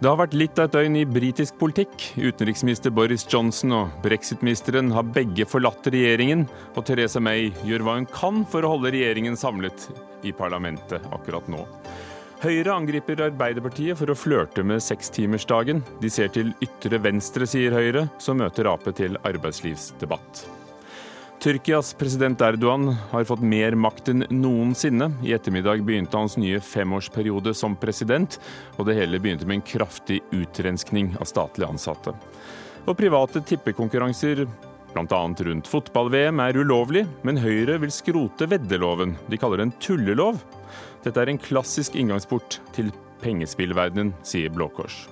Det har vært litt av et døgn i britisk politikk. Utenriksminister Boris Johnson og brexit-ministeren har begge forlatt regjeringen, og Theresa May gjør hva hun kan for å holde regjeringen samlet i parlamentet akkurat nå. Høyre angriper Arbeiderpartiet for å flørte med sekstimersdagen. De ser til ytre venstre, sier Høyre, som møter Ap til arbeidslivsdebatt. Tyrkias president Erdogan har fått mer makt enn noensinne. I ettermiddag begynte hans nye femårsperiode som president, og det hele begynte med en kraftig utrenskning av statlige ansatte. Og private tippekonkurranser, bl.a. rundt fotball-VM, er ulovlig, men Høyre vil skrote veddeloven. De kaller det en tullelov. Dette er en klassisk inngangsport til pengespillverdenen, sier Blå Kors.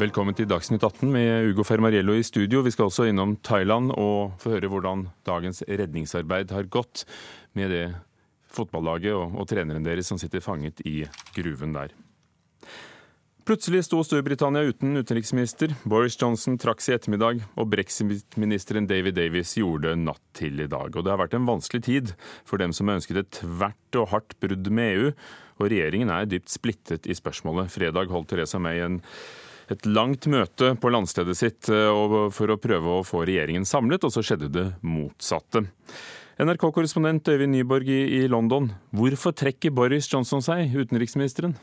Velkommen til Dagsnytt 18 med Ugo Fermariello i studio. Vi skal også innom Thailand og få høre hvordan dagens redningsarbeid har gått med det fotballaget og, og treneren deres som sitter fanget i gruven der. Plutselig sto Storbritannia uten utenriksminister. Boris Johnson trakk seg i ettermiddag, og brexit-ministeren David Davis gjorde natt til i dag. Og det har vært en vanskelig tid for dem som ønsket et tvert og hardt brudd med EU, og regjeringen er dypt splittet i spørsmålet. Fredag holdt Theresa May en et langt møte på landstedet sitt eh, for å prøve å få regjeringen samlet, og så skjedde det motsatte. NRK-korrespondent Øyvind Nyborg i London, hvorfor trekker Boris Johnson seg, utenriksministeren?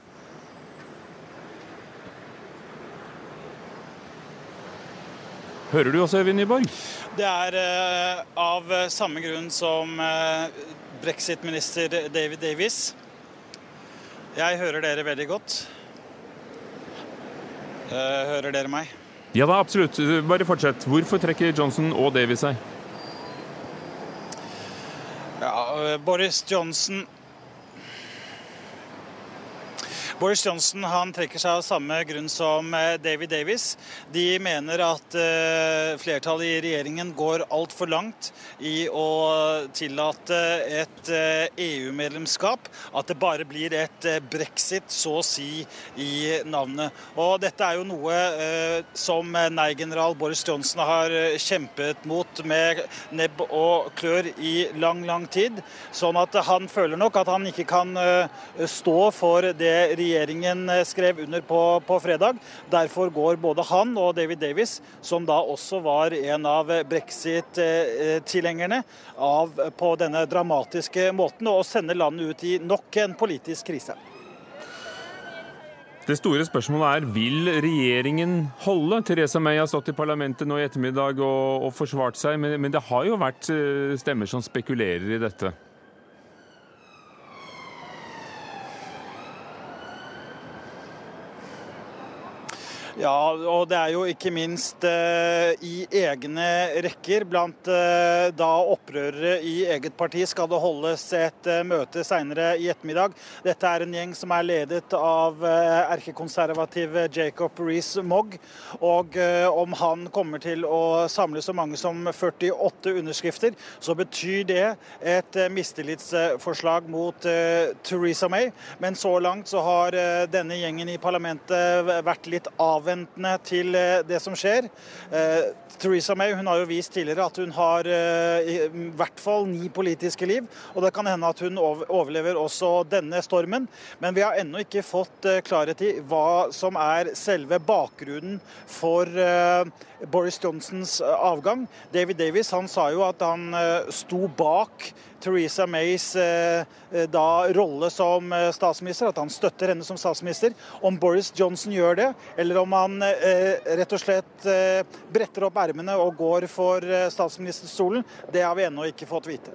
Hører du også, Øyvind Nyborg? Det er uh, av samme grunn som uh, brexit-minister David Davies. Jeg hører dere veldig godt. Eh, hører dere meg? Ja da, absolutt. Bare fortsett. Hvorfor trekker Johnson og Davies seg? Ja, eh, Boris Johnson Boris Johnson han trekker seg av samme grunn som eh, David Davis. De mener at uh, flertallet i regjeringen går altfor langt i å tillate et EU-medlemskap. At det bare blir et brexit, så å si, i navnet. Og dette er jo noe som nei-general Boris Johnson har kjempet mot med nebb og klør i lang, lang tid. Sånn at han føler nok at han ikke kan stå for det regjeringen regjeringen eh, skrev under på, på fredag. Derfor går både han og David Davis, som da også var en av brexit-tilhengerne, av på denne dramatiske måten og sender landet ut i nok en politisk krise. Det store spørsmålet er vil regjeringen holde? Theresa May har stått i parlamentet nå i ettermiddag og, og forsvart seg, men, men det har jo vært eh, stemmer som spekulerer i dette. Ja, og det er jo ikke minst eh, i egne rekker. Blant eh, da opprørere i eget parti skal det holdes et eh, møte senere i ettermiddag. Dette er en gjeng som er ledet av erkekonservative Jacob Rees-Mogg. Og om han kommer til å samle så mange som 48 underskrifter, så betyr det et mistillitsforslag mot Theresa May. Men så langt så har denne gjengen i parlamentet vært litt av avventende til eh, det som skjer. Eh, Theresa May hun har jo vist tidligere at hun har eh, i hvert fall ni politiske liv. Og det kan hende at hun overlever også denne stormen. Men vi har ennå ikke fått klarhet i hva som er selve bakgrunnen for Boris Johnsons avgang. David Davis han sa jo at han sto bak Theresa Mays eh, eh, da, rolle som eh, statsminister, at han støtter henne som statsminister. Om Boris Johnson gjør det, eller om han rett og slett bretter opp ermene og går for statsministerstolen, det har vi ennå ikke fått vite.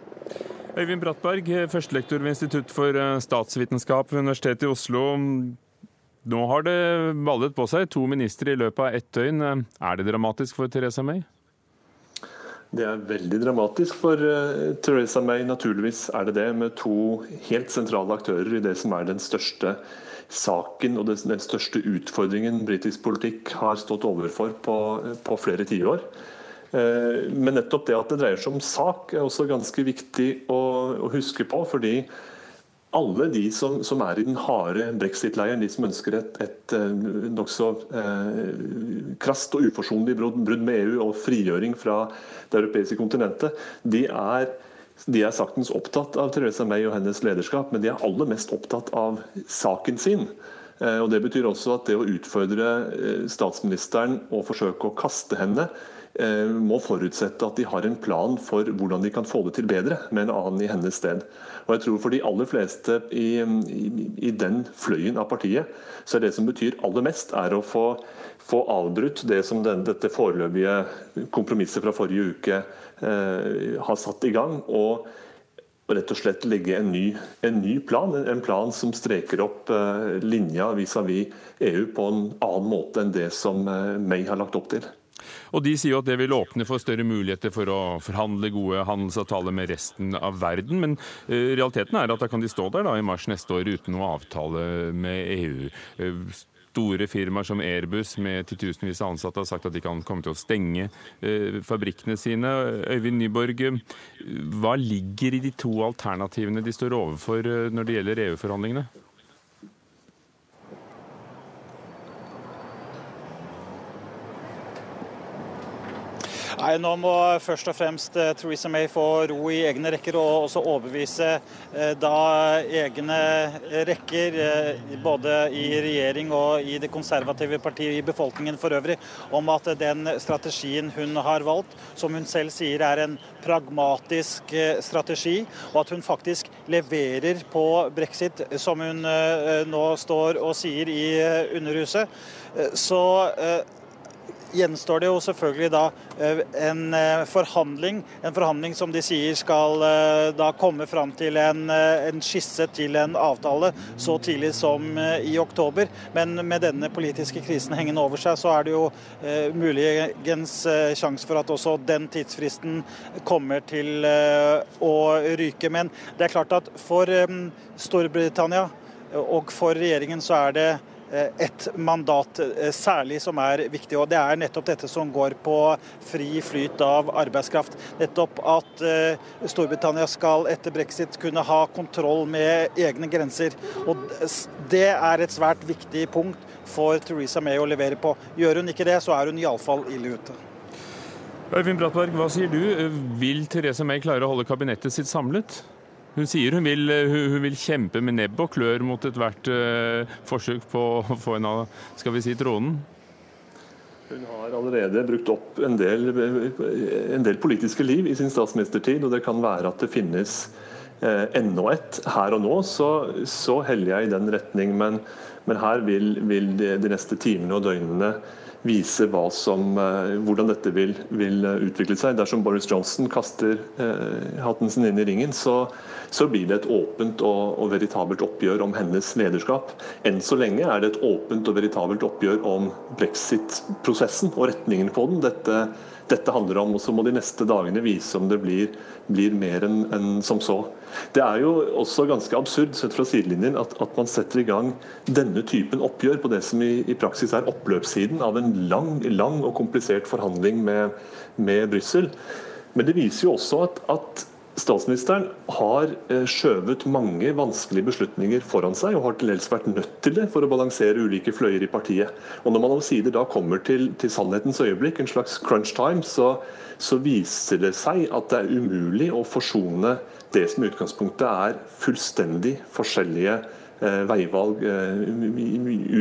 Øyvind Brattberg, førstelektor ved Institutt for statsvitenskap ved Universitetet i Oslo. Nå har det ballet på seg to ministre i løpet av ett døgn. Er det dramatisk for Theresa May? Det er veldig dramatisk for Teresa Theresa May. Naturligvis er det det, med to helt sentrale aktører i det som er den største saken og den største utfordringen britisk politikk har stått overfor på, på flere tiår. Uh, men nettopp det at det dreier seg om sak, er også ganske viktig å, å huske på. fordi alle de som, som, er i den harde brexit-leiren, de som ønsker et, et eh, nokså eh, krast og uforsonlig brudd med EU og frigjøring fra det europeiske kontinentet, de er de er saktens opptatt av Theresa May og hennes lederskap, men de er aller mest opptatt av saken sin. Eh, og Det betyr også at det å utfordre eh, statsministeren og forsøke å kaste henne, må forutsette at de har en plan for hvordan de kan få det til bedre med en annen i hennes sted. Og jeg tror For de aller fleste i, i, i den fløyen av partiet, så er det som betyr aller mest, er å få, få avbrutt det som den, dette foreløpige kompromisset fra forrige uke eh, har satt i gang. og rett og slett legge en ny, en ny plan, en plan som streker opp uh, linja vis-à-vis -vis EU på en annen måte enn det som uh, May har lagt opp til. Og De sier jo at det vil åpne for større muligheter for å forhandle gode handelsavtaler med resten av verden. Men uh, realiteten er at da kan de stå der da i mars neste år uten noe avtale med EU. Store firmaer som Airbus med titusenvis av ansatte har sagt at de kan komme til å stenge eh, fabrikkene sine. Øyvind Nyborg, hva ligger i de to alternativene de står overfor eh, når det gjelder EU-forhandlingene? Nei, Nå må først og fremst eh, Theresa May få ro i egne rekker og også overbevise eh, da egne rekker, eh, både i regjering og i det konservative partiet i befolkningen for øvrig, om at den strategien hun har valgt, som hun selv sier er en pragmatisk strategi, og at hun faktisk leverer på brexit, som hun nå står og sier i Underhuset, så gjenstår det jo selvfølgelig da eh, en eh, forhandling. En forhandling som de sier skal eh, da komme fram til en, en skisse til en avtale så tidlig som i oktober. Men med denne politiske krisen hengende over seg, så er det jo muligens sjanse for at også den tidsfristen kommer til å ryke. Men det er klart at for Storbritannia og for regjeringen så er det et mandat eh, særlig som er viktig. og Det er nettopp dette som går på fri flyt av arbeidskraft. Nettopp at eh, Storbritannia skal etter brexit kunne ha kontroll med egne grenser. og Det er et svært viktig punkt for Theresa May å levere på. Gjør hun ikke det, så er hun iallfall ille ute. Øyvind Brattberg, hva sier du? Vil Theresa May klare å holde kabinettet sitt samlet? Hun sier hun vil, eh, hun vil, kjempe med nebb og klør mot ethvert uh, forsøk på å få henne av skal vi si, tronen. Hun har allerede brukt opp en del, en del, politiske liv i sin statsministertid, og det kan være at det finnes eh, enda et. Her og nå så, så heller jeg i den retning, men, men her vil, vil de, de, neste timene og døgnene vise som, eh, hvordan dette vil, vil, utvikle seg. Dersom Boris Johnson kaster eh, hatten sin inn i ringen, så, så blir det et åpent og, og, veritabelt oppgjør om hennes lederskap. Enn så lenge er det et åpent og veritabelt oppgjør om brexit-prosessen og retningen på den. Dette dette handler om. Og så må de neste dagene vise om det blir, blir mer enn en som så. Det er jo også ganske absurd sett fra sidelinjen at, at, man setter i gang denne typen oppgjør på det som i, i praksis er oppløpssiden av en lang, lang og komplisert forhandling med, med Brussel. Men det viser jo også at, at Statsministeren har eh, skjøvet mange vanskelige beslutninger foran seg, og har til dels vært nødt til det for å balansere ulike fløyer i partiet. Og Når man omsider da kommer til, til, sannhetens øyeblikk, en slags crunch time, så, så, viser det seg at det er umulig å forsone det som er utgangspunktet er fullstendig forskjellige eh, veivalg eh,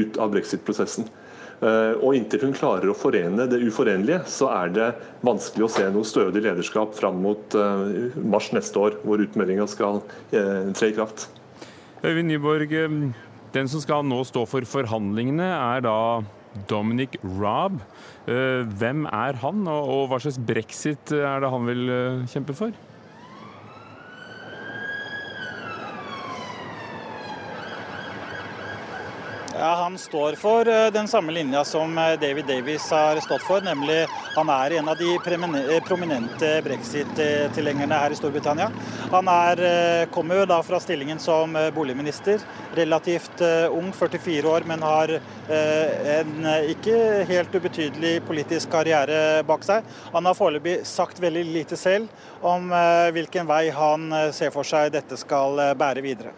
ut av brexit-prosessen. Eh, og inntil hun klarer å forene det uforenlige, så er det vanskelig å se noe stødig lederskap fram mot mars neste år, hvor utmeldinga skal tre i kraft. Øyvind Nyborg, den som skal nå stå for forhandlingene, er da Dominic Raab. Hvem er han, og hva slags brexit er det han vil kjempe for? Ja, Han står for eh, den samme linja som eh, David Davies har stått for, nemlig han er en av de eh, prominente brexit-tilhengerne her i Storbritannia. Han er, kommer jo da fra stillingen som boligminister, relativt ung, 44 år, men har en ikke helt ubetydelig politisk karriere bak seg. Han har foreløpig sagt veldig lite selv om hvilken vei han ser for seg dette skal bære videre.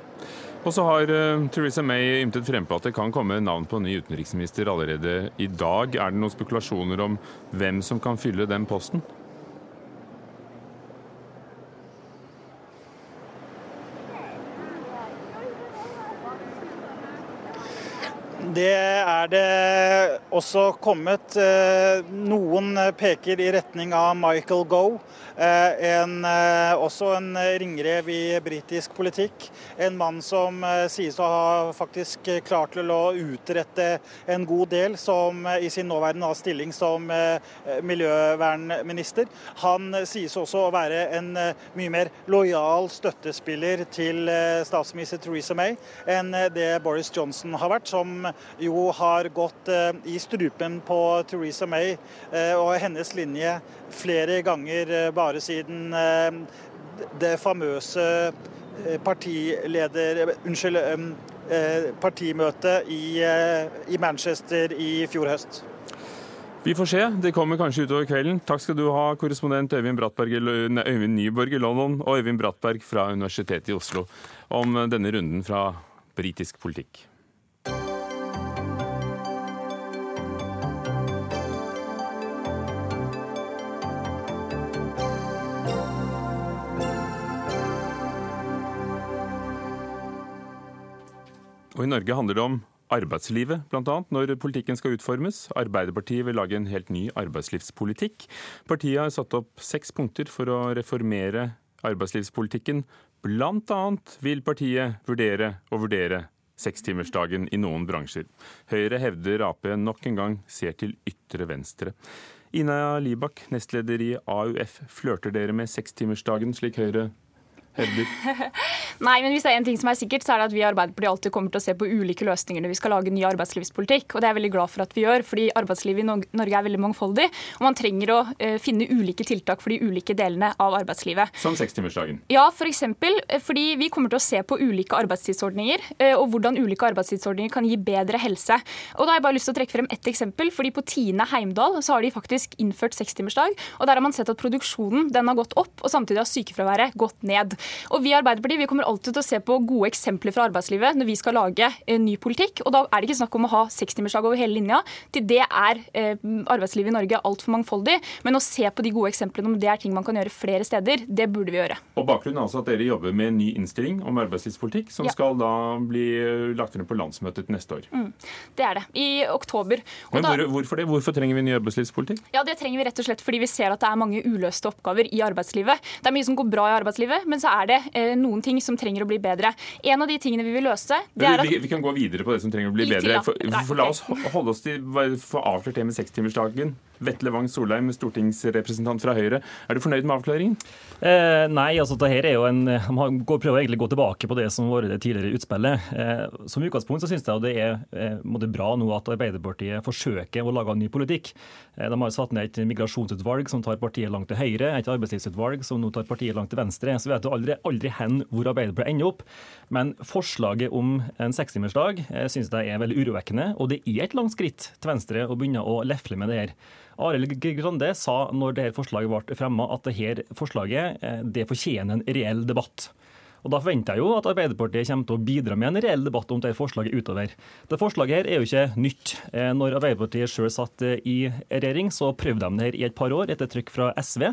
Og så har uh, Theresa May ymtet frempå at det kan komme navn på ny utenriksminister allerede i dag. Er det noen spekulasjoner om hvem som kan fylle den posten? Det er det også kommet. Noen peker i retning av Michael Goe. En, også en ringrev i britisk politikk. En mann som sies å ha faktisk klart til å utrette en god del som i sin nåværende stilling som miljøvernminister. Han sies også å være en mye mer lojal støttespiller til statsminister Theresa May enn det Boris Johnson har vært, som jo har gått eh, i strupen på Theresa May eh, og hennes linje flere ganger eh, bare siden det famøse partileder... Unnskyld. Partimøtet i, i Manchester i fjor høst. Vi får se. Det kommer kanskje utover kvelden. Takk skal du ha, korrespondent Øyvind, nei, Øyvind Nyborg i London og Øyvind Brattberg fra Universitetet i Oslo om denne runden fra britisk politikk. Og I Norge handler det om arbeidslivet, bl.a. når politikken skal utformes. Arbeiderpartiet vil lage en helt ny arbeidslivspolitikk. Partiet har satt opp seks punkter for å reformere arbeidslivspolitikken. Bl.a. vil partiet vurdere og vurdere sekstimersdagen i noen bransjer. Høyre hevder Ap nok en gang ser til ytre venstre. Ina Libak, nestleder i AUF, flørter dere med sekstimersdagen, slik Høyre hevder? Nei, men hvis det er en ting som er sikkert, så er det at vi i Arbeiderpartiet alltid kommer til å se på ulike løsninger når vi skal lage ny arbeidslivspolitikk. Og det er jeg veldig glad for at vi gjør, fordi arbeidslivet i Norge er veldig mangfoldig. Og man trenger å uh, finne ulike tiltak for de ulike delene av arbeidslivet. Som sekstimersdagen? Ja, f.eks. For eksempel, fordi vi kommer til å se på ulike arbeidstidsordninger, uh, og hvordan ulike arbeidstidsordninger kan gi bedre helse. Og da har jeg bare lyst til å trekke frem ett eksempel. fordi på Tine Heimdal så har de faktisk innført sekstimersdag, og der har man sett at produksjonen den har gått opp, og samtidig har sykefraværet gått ned. Og vi i Arbeiderpartiet vi kommer alltid til å se på gode eksempler fra arbeidslivet når vi skal lage ny politikk. Og da er det ikke snakk om å ha sekstimersdag over hele linja. Til det er eh, arbeidslivet i Norge altfor mangfoldig. Men å se på de gode eksemplene om det er ting man kan gjøre flere steder, det burde vi gjøre. Og Bakgrunnen er altså at dere jobber med en ny innstilling om arbeidslivspolitikk, som ja. skal da bli lagt frem på landsmøtet neste år. Mm, det er det. I oktober. Og Men hvor, hvorfor det? Hvorfor trenger vi ny arbeidslivspolitikk? Ja, Det trenger vi rett og slett fordi vi ser at det er mange uløste oppgaver i arbeidslivet. Det er mye som går bra i arbeidslivet, men så er det eh, noen ting som trenger å bli bedre. En av de tingene vi vil løse det er at... Vi, vi kan gå videre på det som trenger å bli bedre. For, for La oss holde oss til få avklart det med sekstimersdagen. Vetle Wang Solheim, stortingsrepresentant fra Høyre. Er du fornøyd med avklaringen? Eh, nei, altså det her er jo en, man prøver egentlig å gå tilbake på det som var det tidligere utspillet. Eh, som utgangspunkt så synes jeg det er eh, bra nå at Arbeiderpartiet forsøker å lage en ny politikk. Eh, de har satt ned et migrasjonsutvalg som tar partiet langt til høyre, et arbeidslivsutvalg som nå tar partiet langt til venstre. Så vet du aldri, aldri hen hvor Arbeiderpartiet ender opp. Men forslaget om en sekstimersdag eh, synes jeg er veldig urovekkende. Og det er et langt skritt til venstre å begynne å lefle med det her. Arild Grande sa når dette forslaget ble fremma at dette forslaget eh, det fortjener en reell debatt. Og Da forventer jeg jo at Arbeiderpartiet kommer til å bidra med en reell debatt om dette forslaget utover. Det forslaget her er jo ikke nytt. Eh, når Arbeiderpartiet sjøl satt eh, i regjering, så prøvde de det her i et par år etter trykk fra SV.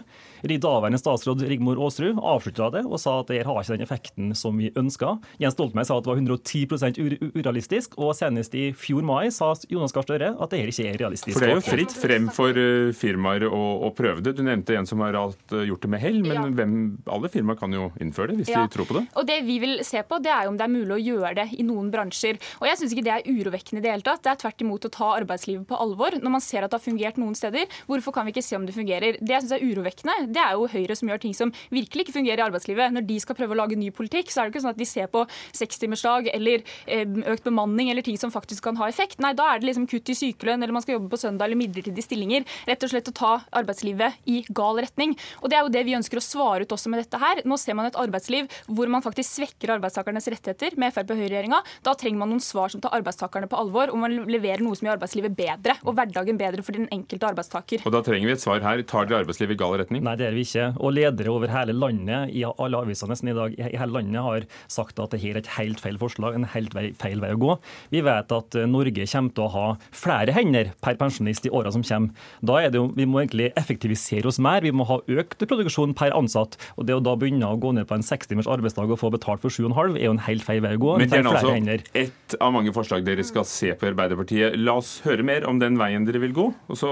Daværende statsråd Rigmor Aasrud avslutta det og sa at det her har ikke den effekten som vi ønska. Jens Stoltenberg sa at det var 110% urealistisk, og senest i fjor mai sa Jonas Gahr Støre at det her ikke er realistisk. For Det er jo fritt frem for eh, firmaer å, å prøve det. Du nevnte en som har gjort det med hell, men ja. hvem, alle firmaer kan jo innføre det hvis ja. de tror på det det? Og det vi vil se på, det er om det er mulig å gjøre det i noen bransjer. Og jeg syns ikke det er urovekkende i det hele tatt. Det er tvert imot å ta arbeidslivet på alvor. Når man ser at det har fungert noen steder, hvorfor kan vi ikke se om det fungerer? Det jeg syns er urovekkende, det er jo Høyre som gjør ting som virkelig ikke fungerer i arbeidslivet. Når de skal prøve å lage ny politikk, så er det ikke sånn at de ser på sekstimersdag eller eh, økt bemanning eller ting som faktisk kan ha effekt. Nei, da er det liksom kutt i sykelønn, eller man skal jobbe på søndag eller midlertidige stillinger. Rett og slett å ta arbeidslivet i gal retning. Og det er jo det vi ønsker å svare ut også med dette her. Nå ser man et arbeidsliv hvor man faktisk svekker arbeidstakernes rettigheter med Frp og Høyre-regjeringa, da trenger man noen svar som tar arbeidstakerne på alvor, og man leverer noe som gjør arbeidslivet bedre og hverdagen bedre for den enkelte arbeidstaker. Og Da trenger vi et svar her. Tar dere arbeidslivet i gal retning? Nei, det gjør vi ikke. Og ledere over hele landet, i alle avisene i dag, i hele landet har sagt at dette er et helt feil forslag, en helt feil vei å gå. Vi vet at eh, Norge kommer til å ha flere hender per pensjonist i åra som kommer. Da er det jo, Vi må egentlig effektivisere oss mer. Vi må ha økt produksjon per ansatt. og Det å da begynne å gå ned på en sekstimers arbeidsdag arbeidsdag og få betalt for 7,5 er jo en helt feil vei å gå. Men det er altså ett av mange forslag dere skal se på i Arbeiderpartiet. La oss høre mer om den veien dere vil gå. og så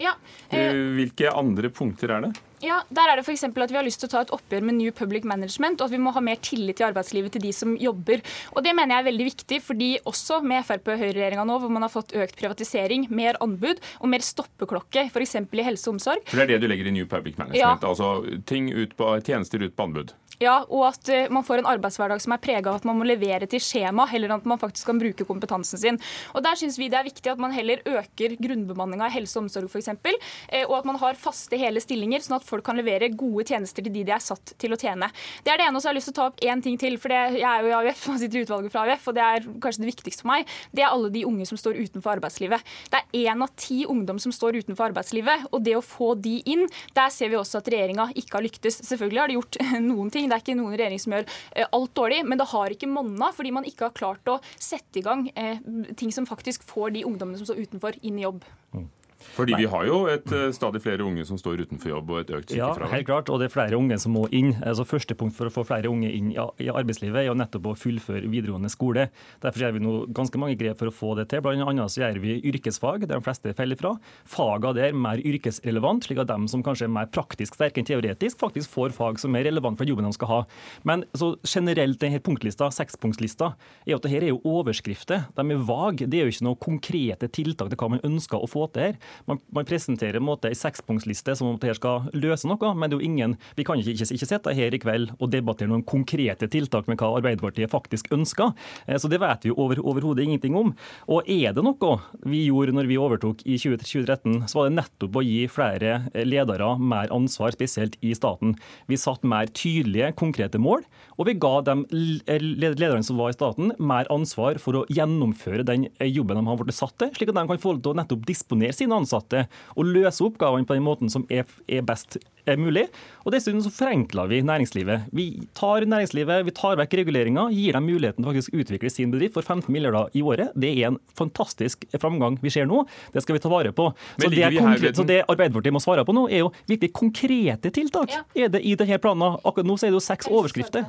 ja, eh, Hvilke andre punkter er det? Ja, der er det for at Vi har lyst til å ta et oppgjør med New Public Management, og at vi må ha mer tillit i arbeidslivet til de som jobber. Og Det mener jeg er veldig viktig, fordi også med Frp-Høyre-regjeringa nå, hvor man har fått økt privatisering, mer anbud og mer stoppeklokke, f.eks. i helse og omsorg. For Det er det du legger i New Public Management? Ja. Altså ting ut på, tjenester ut på anbud? Ja, og at uh, man får en arbeidshverdag som er prega av at man må levere til skjema, heller enn at man faktisk kan bruke kompetansen sin. Og Der syns vi det er viktig at man heller øker grunnbemanninga i helse og omsorg f.eks., eh, og at man har faste hele stillinger, sånn at folk kan levere gode tjenester til de de er satt til å tjene. Det er det ene, og så har jeg lyst til å ta opp én ting til. for Jeg er jo i AUF og sitter i utvalget fra AUF, og det er kanskje det viktigste for meg. Det er alle de unge som står utenfor arbeidslivet. Det er én av ti ungdom som står utenfor arbeidslivet, og det å få de inn, der ser vi også at regjeringa ikke har lyktes. Selvfølgelig har de gjort noen ting. Det er ikke noen regjering som gjør eh, alt dårlig, men det har ikke monna fordi man ikke har klart å sette i gang eh, ting som faktisk får de ungdommene som står utenfor, inn i jobb. Mm. Fordi vi har jo et, uh, stadig flere unge som står utenfor jobb og et økt sykefravær. Ja, helt klart, og det er flere unge som må inn. Altså, første punkt for å få flere unge inn i arbeidslivet er jo nettopp å fullføre videregående skole. Derfor gjør vi nå ganske mange grep for å få det til. Blant annet så gjør vi yrkesfag, der de fleste faller fra. Fagene der mer yrkesrelevant, slik at de som kanskje er mer praktisk sterke enn teoretisk, faktisk får fag som er relevant for jobben de skal ha. Men så generelt denne punktlista, sekspunktslista, er at dette er jo overskrifter. De er vage. Det er jo ikke noe konkrete tiltak til hva man ønsker å få til her. Man, man presenterer en måte en sekspunktsliste som om dette skal løse noe, men det er jo ingen, vi kan ikke, ikke, ikke sitte her i kveld og debattere noen konkrete tiltak med hva Arbeiderpartiet faktisk ønsker. Eh, så det vet vi jo over, overhodet ingenting om. Og er det noe vi gjorde når vi overtok i 2013, så var det nettopp å gi flere ledere mer ansvar, spesielt i staten. Vi satte mer tydelige, konkrete mål, og vi ga de lederne som var i staten, mer ansvar for å gjennomføre den jobben de har blitt satt til, slik at de kan få til å nettopp disponere sine ansatte og løse oppgavene på den måten som er, er best er mulig. Og Dessuten så forenkler vi næringslivet. Vi tar næringslivet, vi tar vekk reguleringer, gir dem muligheten til å utvikle sin bedrift for 15 milliarder i året. Det er en fantastisk framgang vi ser nå. Det skal vi ta vare på. Så det, konkret, så det, Arbeiderpartiet må svare på nå, er jo virkelig konkrete tiltak. Ja. Er det i denne planen? Akkurat nå så er det jo seks overskrifter.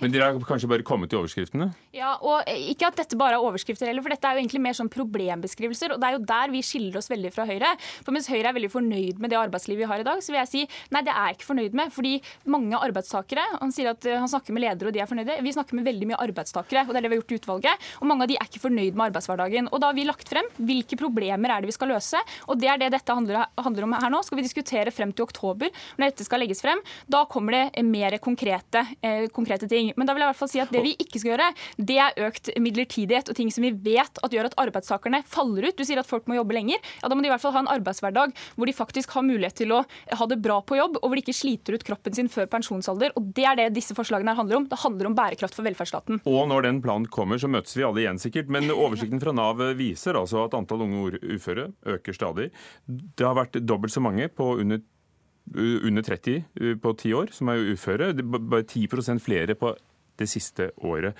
Men dere har kanskje bare kommet til overskriftene? Ja, og ikke at dette bare er overskrifter heller, for dette er jo egentlig mer sånn problembeskrivelser. Og det er jo der vi skiller oss veldig fra Høyre. For mens Høyre er veldig fornøyd med det arbeidslivet vi har i dag, så vil jeg si nei, det er jeg ikke fornøyd med. Fordi mange arbeidstakere Han sier at han snakker med ledere og de er fornøyde. Vi snakker med veldig mye arbeidstakere, og det er det vi har gjort i utvalget. Og mange av de er ikke fornøyd med arbeidshverdagen. Og da har vi lagt frem hvilke problemer er det vi skal løse, og det er det dette handler, om her nå. Skal vi diskutere frem til oktober når dette skal legges frem. Da kommer det mer konkrete, eh, konkrete ting. Men da vil jeg i hvert fall si at det vi ikke skal gjøre, det er økt midlertidighet og ting som vi vet at gjør at arbeidstakerne faller ut. Du sier at folk må jobbe lenger. Ja, Da må de i hvert fall ha en arbeidshverdag hvor de faktisk har mulighet til å ha det bra på jobb, og hvor de ikke sliter ut kroppen sin før pensjonsalder. Og Det er det disse forslagene her handler om. Det handler om bærekraft for velferdsstaten. Og når den planen kommer, så møtes vi alle igjen sikkert. Men oversikten fra Nav viser altså at antall unge uføre øker stadig. Det har vært dobbelt så mange på under under 30 på ti år som er uføre. Bare 10% flere på det siste året.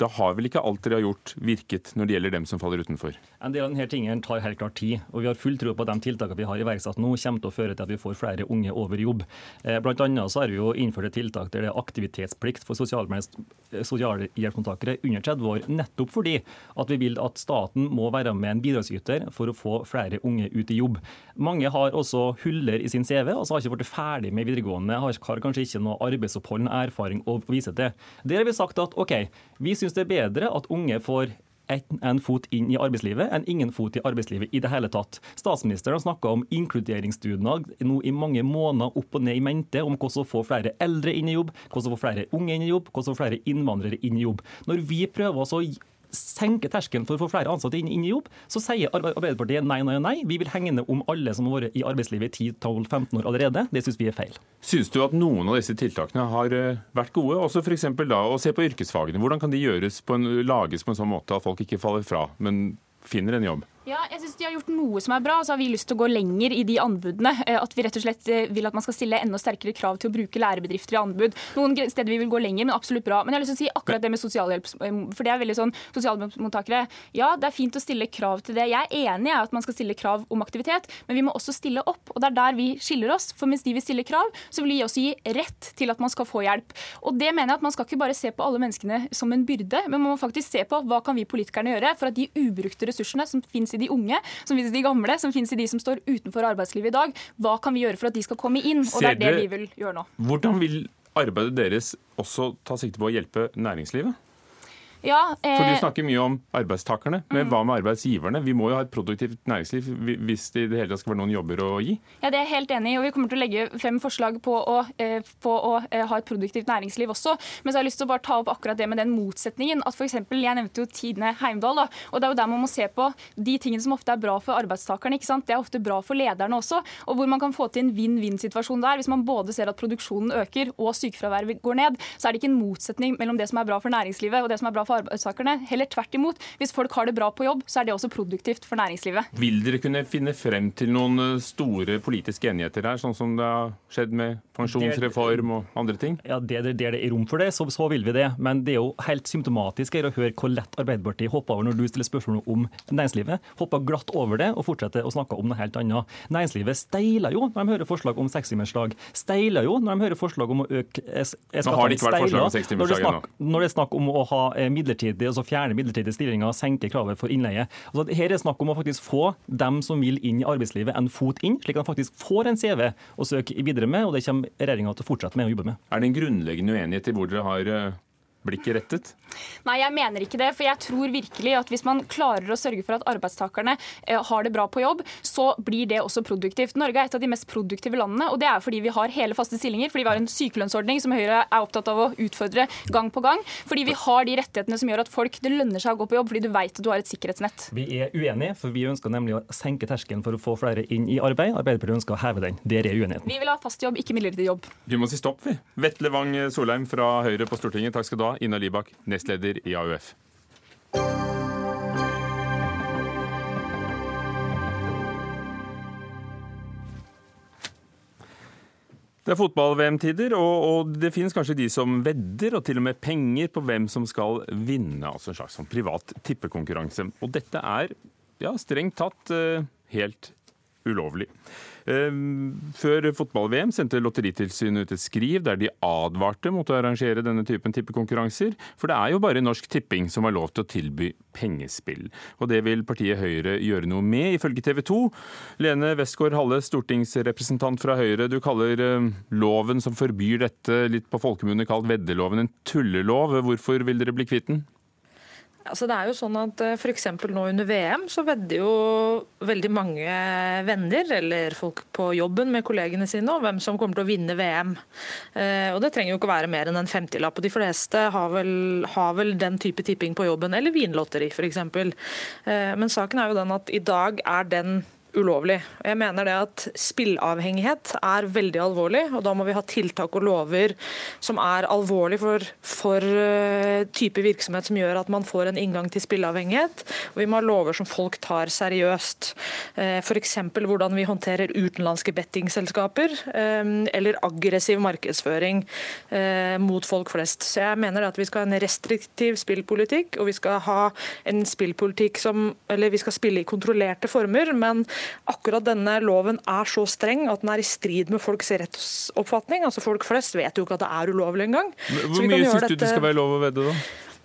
Da har vel ikke alt dere har gjort virket når det gjelder dem som faller utenfor? En del av denne tingene tar helt klart tid. og Vi har full tro på at de tiltakene vi har iverksatt nå, kommer til å føre til at vi får flere unge over jobb. Eh, blant annet så har vi jo innført et tiltak der det er aktivitetsplikt for sosialhjelpsmottakere under 30 år, nettopp fordi at vi vil at staten må være med en bidragsyter for å få flere unge ut i jobb. Mange har også huller i sin CV, altså har ikke blitt ferdig med videregående, har kanskje ikke noe arbeidsopphold, erfaring å vise til. Der har vi sagt at OK, vi syns det er bedre at unge får en fot inn i arbeidslivet enn ingen fot i arbeidslivet i det hele tatt. Statsministeren har snakka om inkluderingsdugnad nå i mange måneder opp og ned i mente om hvordan å få flere eldre inn i jobb, hvordan å få flere unge inn i jobb, hvordan å få flere innvandrere inn i jobb. Når vi prøver å senke terskelen for å få flere ansatte inn, inn, i jobb, så sier Arbeiderpartiet nei, nei nei. Vi vil hegne om alle som har vært i arbeidslivet i 10-12-15 år allerede. Det syns vi er feil. Syns du at noen av disse tiltakene har eh, vært gode? Også f.eks. da å se på yrkesfagene. Hvordan kan de på en, lages på en sånn måte at folk ikke faller fra, men finner en jobb? Ja, jeg synes De har gjort noe som er bra, og så har vi lyst til å gå lenger i de anbudene. Eh, at vi rett og slett eh, vil at man skal stille enda sterkere krav til å bruke lærebedrifter i anbud. Noen steder vi vil gå lenger, men absolutt bra. Men jeg har lyst til å si akkurat det med sosialhjelp, eh, for det er veldig sånn sosialhjelpsmottakere. Ja, det er fint å stille krav til det. Jeg er enig i at man skal stille krav om aktivitet, men vi må også stille opp. Og det er der vi skiller oss. For mens de vil stille krav, så vil de også gi rett til at man skal få hjelp. Og det mener jeg at man skal ikke bare se på alle menneskene som en byrde, men man må faktisk se på hva kan vi politikerne gjøre for at de ubrukte ressursene som finnes i de unge, som finnes i de gamle, som finnes i de som står utenfor arbeidslivet i dag. Hva kan vi gjøre for at de skal komme inn? Og det er det vi vil gjøre nå. Hvordan vil arbeidet deres også ta sikte på å hjelpe næringslivet? Ja, eh, For Du eh, snakker mye om arbeidstakerne, men mm. hva med arbeidsgiverne? Vi må jo ha et produktivt næringsliv hvis det i det hele tatt skal være noen jobber å gi? Ja, Det er jeg helt enig i, og vi kommer til å legge frem forslag på å, eh, på å eh, ha et produktivt næringsliv også. Men så har jeg lyst til å bare ta opp akkurat det med den motsetningen. at for eksempel, Jeg nevnte jo Tidene Heimdal, da, og det er jo der man må se på de tingene som ofte er bra for arbeidstakerne. ikke sant? Det er ofte bra for lederne også, og hvor man kan få til en vinn-vinn-situasjon der. Hvis man både ser at produksjonen øker og sykefraværet går ned, så er det ikke en motsetning mellom det som er bra for næringslivet og det som er bra for arbeidstakerne. Heller tvert imot. Hvis folk har det bra på jobb, så er det også produktivt for næringslivet. Vil dere kunne finne frem til noen eh, store politiske enigheter her, sånn som det har skjedd med pensjonsreform og andre ting? Ja, det, det, det er rom for det, så, så, vil vi det. Men det er jo helt symptomatisk å høre hvor lett Arbeiderpartiet hopper over når du stiller spørsmål om næringslivet. Hopper glatt over det og fortsetter å snakke om noe helt annet. Næringslivet steiler jo når de hører forslag om sekstimersdag. Steiler jo når de hører forslag om å øke skattene. Nå har det ikke vært forslag om sekstimersdag ennå. Når det er snakk om å ha eh, midlertidig, altså fjerne midlertidige stillinger, senke kravet for innleie. Altså, her er snakk om å faktisk få dem som vil inn i arbeidslivet, en fot inn, slik at de faktisk får en CV å søke videre med. og Det kommer regjeringa til å fortsette med å jobbe med. Er det en grunnleggende uenighet i hvor dere har eh, blikket rettet? Nei, jeg mener ikke det. For jeg tror virkelig at hvis man klarer å sørge for at arbeidstakerne eh, har det bra på jobb, så blir det også produktivt. Norge er et av de mest produktive landene, og det er fordi vi har hele faste stillinger. Fordi vi har en sykelønnsordning som Høyre er opptatt av å utfordre gang på gang. Fordi vi har de rettighetene som gjør at folk det lønner seg å gå på jobb fordi du vet at du har et sikkerhetsnett. Vi er uenige, for vi ønsker nemlig å senke terskelen for å få flere inn i arbeid. Arbeiderpartiet ønsker å heve den. Det er uenigheten. Vi vil ha fast jobb, ikke midlertidig jobb. Vi må si stopp, vi. Vetle Wang Solheim fra Høyre på Stortinget, takk skal du ha. Ina Libak, nestleder i AUF. Det er fotball-VM-tider, og, og, det finnes kanskje de som vedder, og til og med penger på hvem som skal vinne. Altså en slags sånn privat tippekonkurranse. Og dette er ja, strengt tatt helt helt ulovlig. Ehm, før fotball-VM sendte Lotteritilsynet ut et skriv der de advarte mot å arrangere denne typen tippekonkurranser, for det er jo bare Norsk Tipping som har lov til å tilby pengespill. Og det vil partiet Høyre gjøre noe med, ifølge TV 2. Lene Westgård Halle, stortingsrepresentant fra Høyre. Du kaller ehm, loven som forbyr dette, litt på folkemunne kalt veddeloven, en tullelov. Hvorfor vil dere bli kvitt den? Altså det er jo sånn at eh, F.eks. nå under VM så vedder jo veldig mange venner eller folk på jobben med kollegene sine om hvem som kommer til å vinne VM. Eh, og Det trenger jo ikke være mer enn en femtilapp. De fleste har vel, har vel, den type tipping på jobben, eller vinlotteri f.eks. Eh, men saken er jo den at i dag er den ulovlig. Jeg mener det at Spillavhengighet er veldig alvorlig, og da må vi ha tiltak og lover som er alvorlig for, for uh, type virksomhet som gjør at man får en inngang til spillavhengighet. Og vi må ha lover som folk tar seriøst. Uh, F.eks. hvordan vi håndterer utenlandske bettingselskaper um, eller aggressiv markedsføring mot folk flest. Så jeg mener at vi skal ha en restriktiv spillpolitikk, og vi skal ha en spillpolitikk som Eller vi skal spille i kontrollerte former, men akkurat denne loven er så streng at den er i strid med folks rettsoppfatning. Altså Folk flest vet jo ikke at det er ulovlig engang. Hvor mye syns du det skal være lov å vedde, da?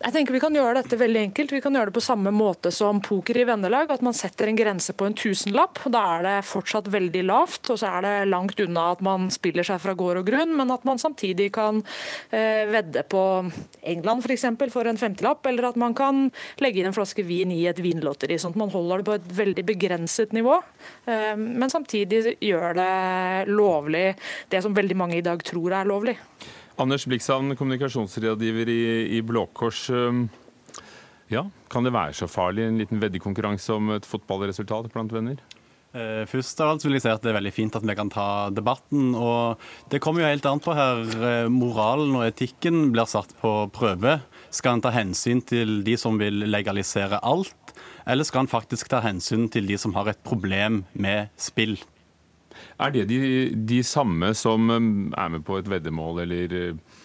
Jeg tenker Vi kan gjøre dette veldig enkelt. Vi kan gjøre det på samme måte som poker i vennelag. At man setter en grense på en tusenlapp. Da er det fortsatt veldig lavt, og så er det langt unna at man spiller seg fra gård og grunn, men at man samtidig kan eh, vedde på England f.eks. For, for en femtilapp, eller at man kan legge inn en flaske vin i et vinlotteri. Sånn at man holder det på et veldig begrenset nivå, eh, men samtidig gjør det lovlig det som veldig mange i dag tror er lovlig. Anders Blikshavn, kommunikasjonsrådgiver i, i Blå Kors. Ja, kan det være så farlig, en liten veddekonkurranse om et fotballresultat blant venner? Eh, først av alt vil jeg si at Det er veldig fint at vi kan ta debatten. og Det kommer jo helt an på her. Eh, moralen og etikken blir satt på prøve. Skal en ta hensyn til de som vil legalisere alt, eller skal han faktisk ta hensyn til de som har et problem med spill? Er det de, de samme som um, er med på et veddemål eller uh,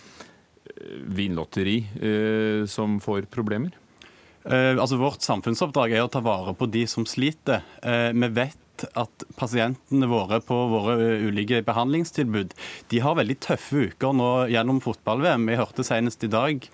vinlotteri, uh, som får problemer? Eh, altså Vårt samfunnsoppdrag er å ta vare på de som sliter. vi vet at pasientene våre på våre ulike behandlingstilbud de har veldig tøffe uker nå gjennom fotball-VM. Jeg hørte senest i dag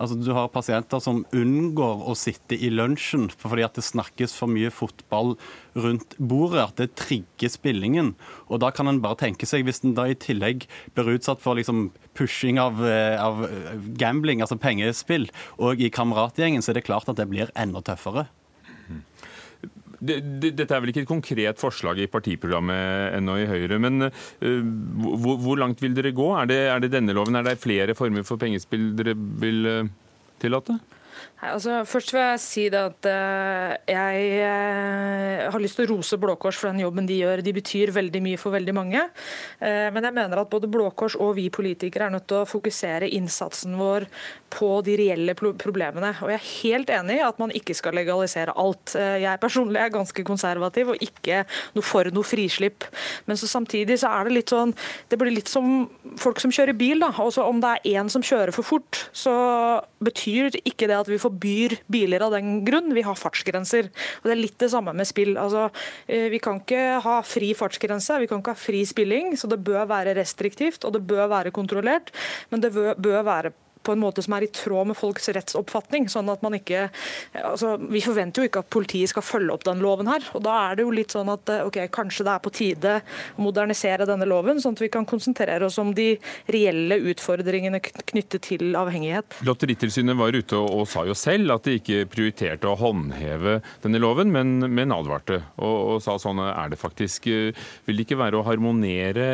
Altså, du har pasienter som unngår å sitte i lunsjen fordi at det snakkes for mye fotball rundt bordet, at det trigger spillingen. Og da kan en bare tenke seg, hvis en da i tillegg blir utsatt for liksom pushing av, eh, av eh, gambling, altså pengespill, og i kameratgjengen, så er det klart at det blir enda tøffere. Dette er vel ikke et konkret forslag i partiprogrammet ennå i Høyre, men uh, hvor, langt vil dere gå? Er det, er det, denne loven? Er det flere former for pengespill dere vil uh, tillate? Nei, altså, først vil jeg si det at uh, jeg uh, har lyst til å rose Blå Kors for den jobben de gjør. De betyr veldig mye for veldig mange. Uh, men jeg mener at både Blå Kors og vi politikere er nødt til å fokusere innsatsen vår på de reelle problemene. Og jeg er helt enig i at man ikke skal legalisere alt. Jeg personlig er ganske konservativ og ikke noe for noe frislipp. Men så samtidig så er det litt sånn Det blir litt som folk som kjører bil. da. Også om det er én som kjører for fort, så betyr ikke det at vi får forbyr biler av den grunn. Vi har fartsgrenser. Og Det er litt det samme med spill. Altså, eh, vi kan ikke ha fri fartsgrense, vi kan ikke ha fri spilling. Så det bør være restriktivt og det bør være kontrollert. Men det bør være en måte som er i tråd med folks rettsoppfatning. sånn at man ikke, altså Vi forventer jo ikke at politiet skal følge opp den loven her. og Da er det jo litt sånn at ok, kanskje det er på tide å modernisere denne loven, sånn at vi kan konsentrere oss om de reelle utfordringene knyttet til avhengighet. Lotteritilsynet var ute og, og sa jo selv at de ikke prioriterte å håndheve denne loven, men, men advarte. Og, og sa sånn er det faktisk. Vil det ikke være å harmonere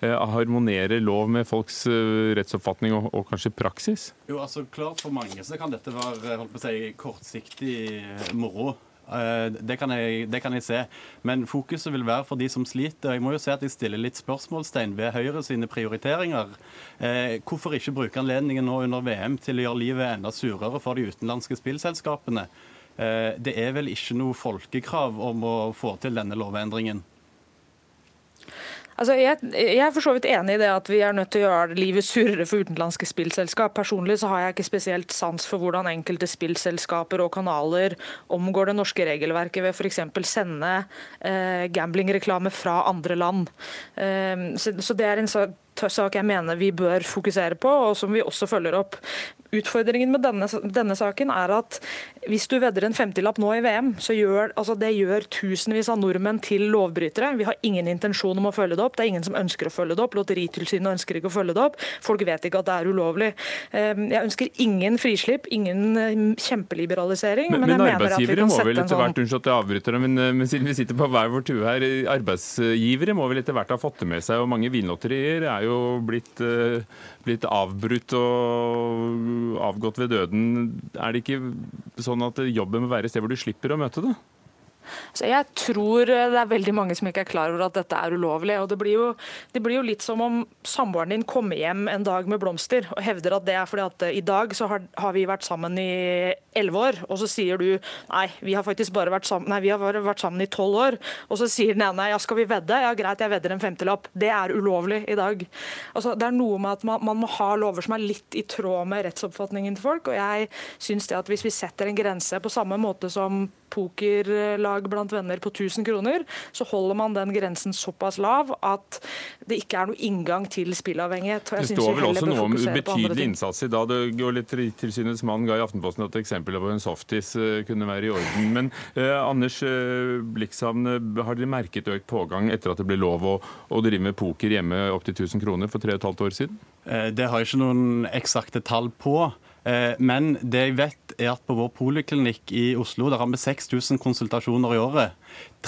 Eh, harmonere lov med folks eh, rettsoppfatning og, og, kanskje praksis? Jo, altså klart For mange så kan dette være holdt på å si, kortsiktig eh, moro. Det kan, jeg, det kan, jeg, se. Men fokuset vil være for de som sliter. Jeg må jo si at jeg stiller litt spørsmålstegn ved Høyre sine prioriteringer. Eh, hvorfor ikke bruke anledningen nå under VM til å gjøre livet enda surere for de utenlandske spillselskapene? Eh, det er vel ikke noe folkekrav om å få til denne lovendringen? Altså, jeg, jeg, er for så vidt enig i det at vi er nødt til å gjøre livet surere for utenlandske spillselskap. Personlig så har jeg ikke spesielt sans for hvordan enkelte spillselskaper og kanaler omgår det norske regelverket ved f.eks. sende eh, gamblingreklame fra andre land. Eh, så, så, det er en sak jeg mener vi bør fokusere på, og som vi også følger opp. Utfordringen med denne, denne saken er at hvis du vedder en 50-lapp nå i VM, så gjør altså det gjør tusenvis av nordmenn til lovbrytere. Vi har ingen intensjon om å følge det opp. Det er ingen som ønsker å følge det opp. Lotteritilsynet ønsker ikke å følge det opp. Folk vet ikke at det er ulovlig. Ehm, jeg ønsker ingen frislipp, ingen ehm, kjempeliberalisering. Men, men, men arbeidsgivere må vel etter hvert, sånn- unnskyld at jeg avbryter eh, men siden vi sitter på hver vår tue her, arbeidsgivere må vel etter hvert ha fått det med seg, og mange vinlotterier er jo blitt, eh, blitt avbrutt og avgått ved døden. Er det ikke sånn at jobben må være et sted hvor du slipper å møte det? Så jeg tror det er veldig mange som ikke er klar over at dette er ulovlig. og Det blir jo, det blir jo litt som om samboeren din kommer hjem en dag med blomster og hevder at det er fordi at i dag så har, har vi vært sammen i elleve år, og så sier du nei, vi har faktisk bare vært sammen, nei, vi har bare vært sammen i tolv år. Og så sier den ene ja, skal vi vedde? Ja, greit, jeg vedder en femtilapp. Det er ulovlig i dag. Altså, det er noe med at man, man må ha lover som er litt i tråd med rettsoppfatningen til folk. og jeg synes det at Hvis vi setter en grense på samme måte som pokerlag blant venner på 1000 kroner, så holder man den grensen såpass lav at det ikke er noe inngang til spillavhengighet. det står vel også noe om betydelig innsats i dag. Tilsynets mann ga i Aftenposten et eksempel på en softis uh, kunne være i orden. Men eh, Anders uh, Blikshavn, har dere merket økt pågang etter at det ble lov å, å drive med poker hjemme opptil 1000 kroner for tre og et halvt år siden? Det har jeg ikke noen eksakte tall på. Eh, men det jeg vet er at på vår poliklinikk i Oslo der har vi 6000 konsultasjoner i året.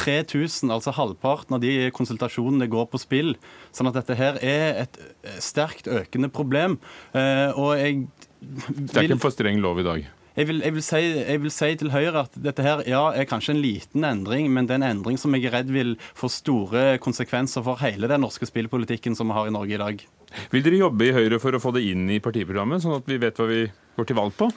3000, altså halvparten av de konsultasjonene går på spill. Sånn at dette her er et eh, sterkt økende problem. Eh, og jeg vil... Det er ikke en for streng lov i dag? Jeg vil, jeg, vil si, jeg vil, si, til Høyre at dette her, ja, er kanskje en liten endring, men det er en endring som jeg er redd vil få store konsekvenser for hele den norske spillpolitikken som vi har i Norge i dag. Vil dere jobbe i Høyre for å få det inn i partiprogrammet, sånn at vi vet hva vi går til valg på?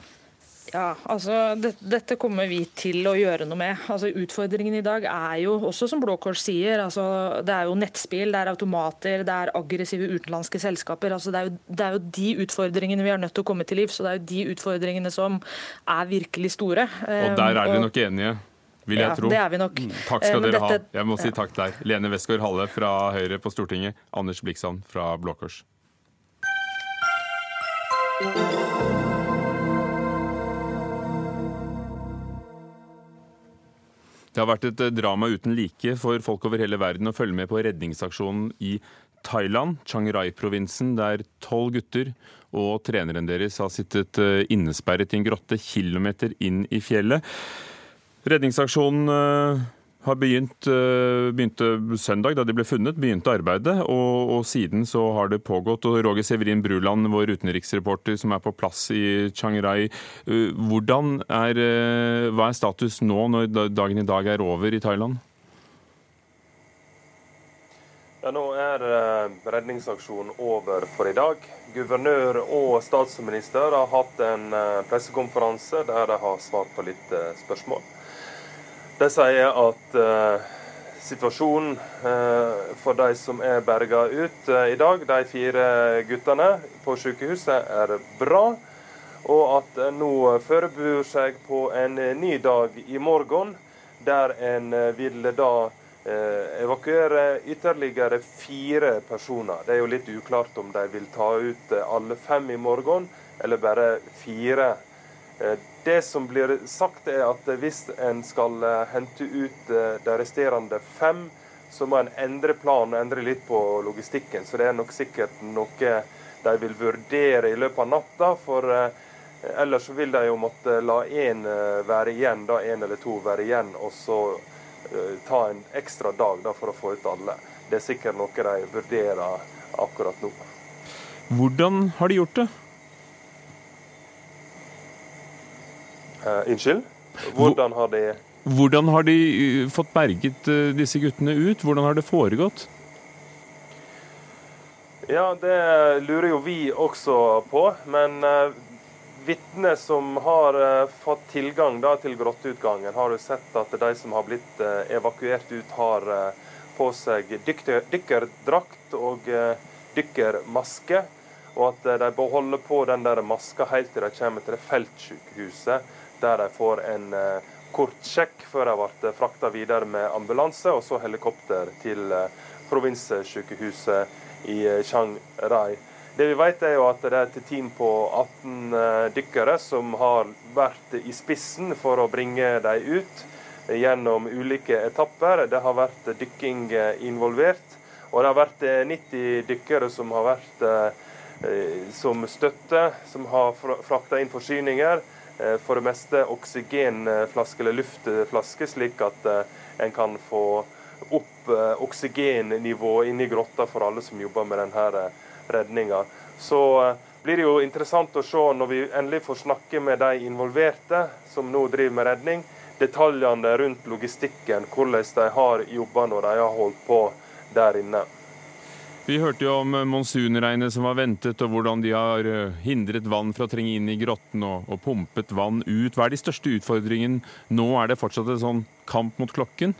Ja, altså det, Dette kommer vi til å gjøre noe med. Altså Utfordringen i dag er jo, også som Blå Kors sier, altså, det er jo nettspill, det er automater, det er aggressive utenlandske selskaper. altså det er, jo, det er, jo, de utfordringene vi er nødt til å komme til livs. og Det er jo de utfordringene som er virkelig store. Og der er dere nok enige? Vil jeg ja, tro. Det er vi nok. Mm, takk skal dere dette, ha. Jeg må si takk der. Lene Westgård Halle fra Høyre på Stortinget. Anders Bliksand fra Blå Kors. Det har vært et eh, drama uten like for folk over hele verden å følge med på redningsaksjonen i Thailand, Chiang Rai-provinsen, der tolv gutter og treneren deres har sittet eh, innesperret i en grotte kilometer inn i fjellet. Redningsaksjonen eh, har begynt, eh, begynte søndag, da de ble funnet, begynte arbeidet. Og, og, siden så har det pågått. Og Roger Severin Bruland, vår utenriksreporter som er på plass i Chiang Rai. Eh, hvordan er, eh, hva er status nå når dagen i dag er over i Thailand? Ja, nå er redningsaksjonen over for i dag. Guvernør og statsminister har hatt en pressekonferanse der de har svart på litt spørsmål. De sier at uh, situasjonen uh, for de som er berga ut uh, i dag, de fire guttene på sykehuset, er bra. Og at en nå forbereder seg på en ny dag i morgen, der en vil da evakuere ytterligere fire personer. Det er jo litt uklart om de vil ta ut alle fem i morgen, eller bare fire. Det som blir sagt, er at hvis en skal eh, hente ut eh, de resterende fem, så må en endre planen og endre litt på logistikken. Så det er nok sikkert noe de vil vurdere i løpet av natta. For eh, ellers vil de jo måtte la én være igjen, da én eller to være igjen, og så ta en ekstra dag da, for å få ut alle. Det er sikkert noe de vurderer akkurat nå. Hvordan har de gjort det? Unnskyld? Hvordan har de Hvordan har de eh, fått berget uh, disse guttene ut? Hvordan har det foregått? Ja, det lurer jo vi også på. Men vitner som har fått tilgang da, til grotteutgangen, har jo sett at de som har blitt evakuert ut, har på seg dykkerdrakt og dykkermaske. Og at de beholder på den der maska helt til de kommer til det feltsykehuset der de får en eh, kort sjekk før de ble frakta videre med ambulanse og så helikopter til eh, provinssykehuset i eh, Chiang Rai. Det vi vet er jo at det er et team på 18 dykkere som har vært i spissen for å bringe dem ut gjennom ulike etapper. Det har vært dykking involvert. Og det har vært 90 dykkere som har vært som støtte, som har frakta inn forsyninger. Eh, for det meste oksygenflaske eller luftflaske, slik at eh, en kan få opp eh, oksygennivået inne i grotta for alle som jobber med denne redninga. Så blir det jo interessant å se når vi endelig får snakke med de involverte som nå driver med redning, detaljene rundt logistikken, hvordan de har jobba når de har holdt på der inne. Vi hørte jo om monsunregnet som var ventet, og hvordan de har eh, hindret vann fra å trenge inn i grotten og, og, pumpet vann ut. Hva er de største utfordringene nå? Er det fortsatt en sånn kamp mot klokken?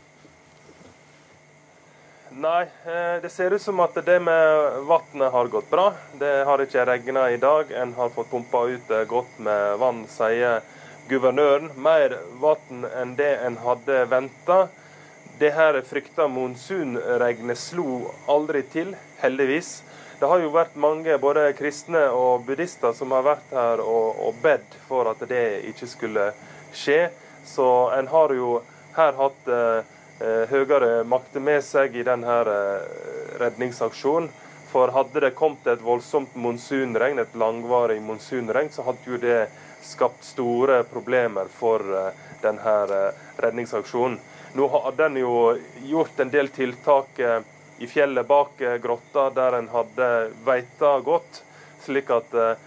Nei, eh, det ser ut som at det med vannet har gått bra. Det har ikke regna i dag. En har fått pumpa ut eh, godt med vann, sier guvernøren. Mer vann enn det en hadde venta. Det her frykta monsunregnet slo aldri til, heldigvis. Det har jo vært mange, både kristne og buddhister, som har vært her og, og bedt for at det ikke skulle skje. Så en har jo her hatt eh, eh høyere makter med seg i denne eh, redningsaksjonen. For hadde det kommet et voldsomt monsunregn, et langvarig monsunregn, så hadde jo det skapt store problemer for eh, denne redningsaksjonen. Nå hadde en jo gjort en del tiltak eh, i fjellet bak eh, grotta, der en hadde veita godt, slik at eh,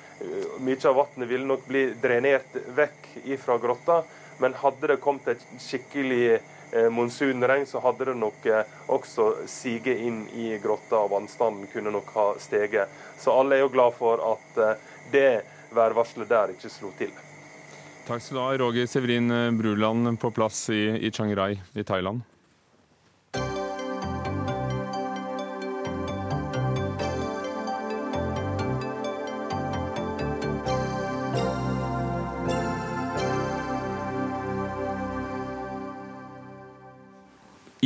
mye av vannet ville nok bli drenert vekk fra grotta. Men hadde det kommet et skikkelig monsunregn, så hadde det nok også siget inn i grotta, og vannstanden kunne nok ha steget. Så alle er jo glad for at det værvarselet der ikke slo til. Takk skal du ha, Roger Severin Bruland på plass i, i Chiang Rai i Thailand.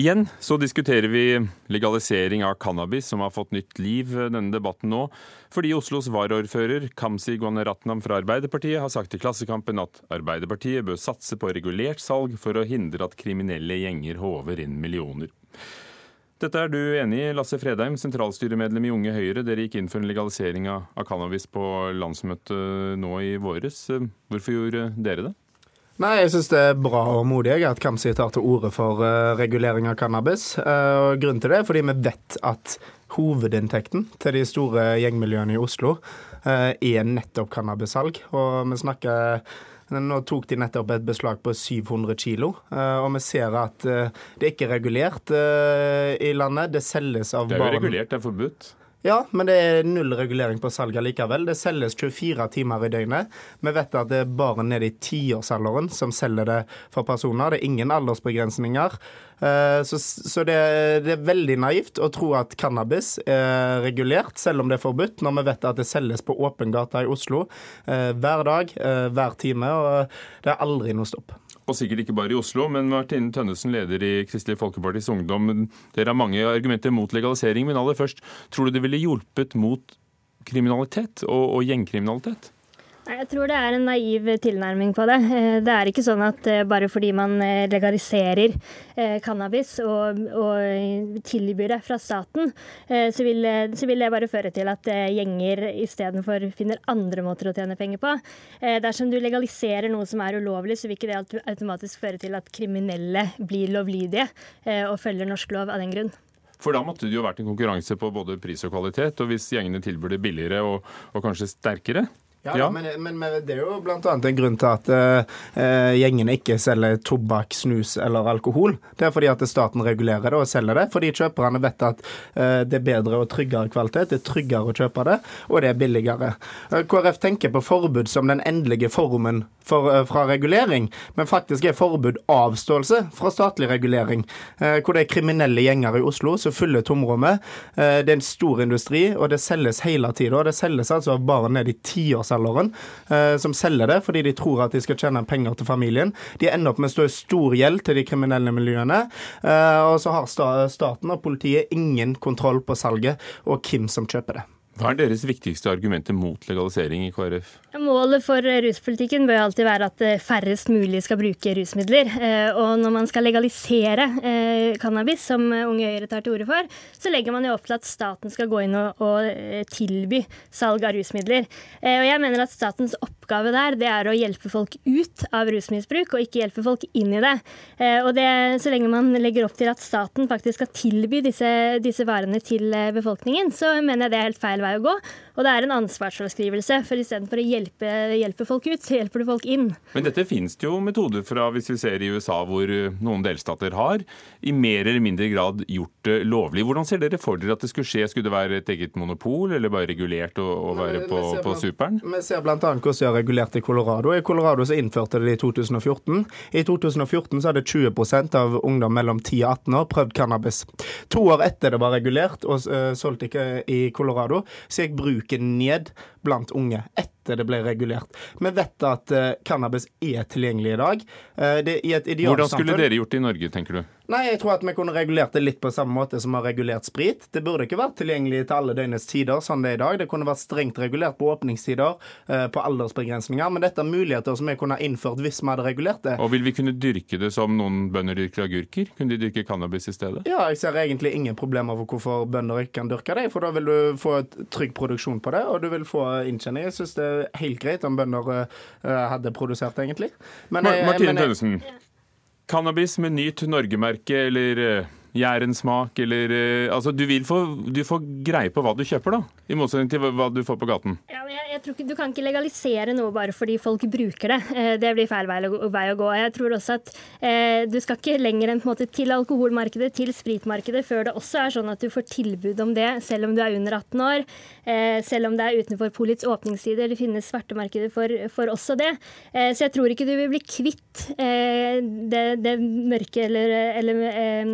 Igjen så diskuterer vi legalisering av cannabis, som har fått nytt liv denne debatten nå, fordi Oslos varaordfører Kamzy Guanaratnam fra Arbeiderpartiet har sagt til Klassekampen at Arbeiderpartiet bør satse på regulert salg for å hindre at kriminelle gjenger håver inn millioner. Dette er du enig i, Lasse Fredheim, sentralstyremedlem i Unge Høyre. Dere gikk inn for en legalisering av cannabis på landsmøtet nå i våres. Hvorfor gjorde dere det? Nei, Jeg syns det er bra og modig at Kamzy tar til orde for uh, regulering av cannabis. Uh, Grunnen til det er fordi vi vet at hovedinntekten til de store gjengmiljøene i Oslo uh, er nettopp cannabissalg. Og vi snakker nå tok de nettopp et beslag på 700 kilo, og vi ser at det ikke er regulert i landet. Det selges av barn Det er jo regulert, det er forbudt. Ja, men det er null regulering på salget likevel. Det selges 24 timer i døgnet. Vi vet at det er bare nede i tiårsalderen som selger det for personer. Det er ingen aldersbegrensninger. Eh, så, det, er veldig naivt å tro at cannabis er regulert, selv om det er forbudt, når vi vet at det selges på åpen gate i Oslo eh, hver dag, eh, hver time. Og det er aldri noe stopp og sikkert ikke bare i Oslo. Men Martine Tønnesen, leder i Kristelig Folkepartis Ungdom. Dere har mange argumenter mot legalisering, men aller først, tror du det ville hjulpet mot kriminalitet og, og gjengkriminalitet? Jeg tror det er en naiv tilnærming på det. Eh, det er ikke sånn at eh, bare fordi man eh, legaliserer cannabis og, og tilbyr det fra staten, så vil, så vil, det bare føre til at gjenger istedenfor finner andre måter å tjene penger på. Dersom du legaliserer noe som er ulovlig, så vil ikke det automatisk føre til at kriminelle blir lovlydige og følger norsk lov av den grunn. For da måtte det jo vært en konkurranse på både pris og kvalitet. Og hvis gjengene tilbyr det billigere og, og kanskje sterkere, ja, ja. Men, men, det er jo bl.a. en grunn til at uh, gjengene ikke selger tobakk, snus eller alkohol. Det er fordi at staten regulerer det og selger det, fordi kjøperne vet at uh, det er bedre og tryggere kvalitet, det er tryggere å kjøpe det, og det er billigere. Uh, KrF tenker på forbud som den endelige formen for, fra regulering, men faktisk er forbud avståelse fra statlig regulering. hvor det er kriminelle gjenger i Oslo som fyller tomrommet. det er en stor industri, og det selges hele tida. Det selges altså av barn ned i tiårsalderen eh, som selger det fordi de tror at de skal tjene penger til familien. De ender opp med å stå i stor gjeld til de kriminelle miljøene. Eh, og så har staten og politiet ingen kontroll på salget og hvem som kjøper det. Hva er deres viktigste argumenter mot legalisering i KrF? Målet for ruspolitikken bør alltid være at eh, færrest mulig skal bruke rusmidler. Eh, og når man skal legalisere eh, cannabis, som Unge Høyre tar til orde for, så legger man jo opp til at staten skal gå inn og tilby salg av rusmidler. Og jeg mener at statens oppgave der, det er å hjelpe folk ut av rusmisbruk, og ikke hjelpe folk inn i det. Og det, så lenge man legger opp til at staten faktisk skal tilby disse, disse varene til befolkningen, så mener jeg det er helt feil vei å gå. Og det er en ansvarsfraskrivelse. For istedenfor å hjelpe, hjelpe folk ut, så hjelper du folk inn. Men dette finnes det jo metoder fra, hvis vi ser i USA hvor eh, noen delstater har i mer eller mindre grad gjort det lovlig. Hvordan ser dere for dere at det skulle skje? Skulle det være et eget monopol, eller bare regulert å, å være på, på superen? Vi ser bl.a. hvordan de har regulert i Colorado. I Colorado så innførte de det i 2014. I 2014 så hadde 20% av ungdom mellom 10 og 18 år prøvd cannabis. To år etter det var regulert og uh, solgt ikke i Colorado, så gikk bruken ned blant unge etter det ble regulert. Vi vet at uh, cannabis er tilgjengelig i dag. Uh, det, i et Hvordan skulle dere gjort det i Norge, tenker du? Nei, jeg tror at vi kunne regulert det litt på samme måte som vi har regulert sprit. Det burde ikke vært tilgjengelig til alle døgnets tider, sånn det er i dag. Det kunne vært strengt regulert på åpningstider, uh, på aldersbegrensninger. Men dette er muligheter som vi kunne ha innført hvis vi hadde regulert det. Og vil vi kunne dyrke det som noen bønder dyrker agurker? Kunne de dyrke cannabis i stedet? Ja, jeg ser egentlig ingen problemer for hvorfor bønder ikke kan dyrke det. For da vil du få trygg produksjon på det, og du vil få inntjening. Jeg syns det er helt greit om bønder uh, hadde produsert, egentlig. Men, Martine Tønnesen, cannabis med nytt Norge-merke eller uh, Jærensmak eller eh, Altså, du vil få Du får greie på hva du kjøper, da. I motsetning til hva du får på gaten. Ja, men jeg, jeg tror ikke, Du kan ikke legalisere noe bare fordi folk bruker det. Eh, Det blir feil vei vei å gå. Jeg tror også at eh, Du skal ikke lenger enn på en måte til alkoholmarkedet, til spritmarkedet, før det også er sånn at du får tilbud om det, selv om du er under 18 år. Eh, selv om det er utenfor polits åpningstider. Det finnes svartemarkeder for, for også det. Eh, så jeg tror ikke du vil bli kvitt eh, det, det mørke eller, eller eh,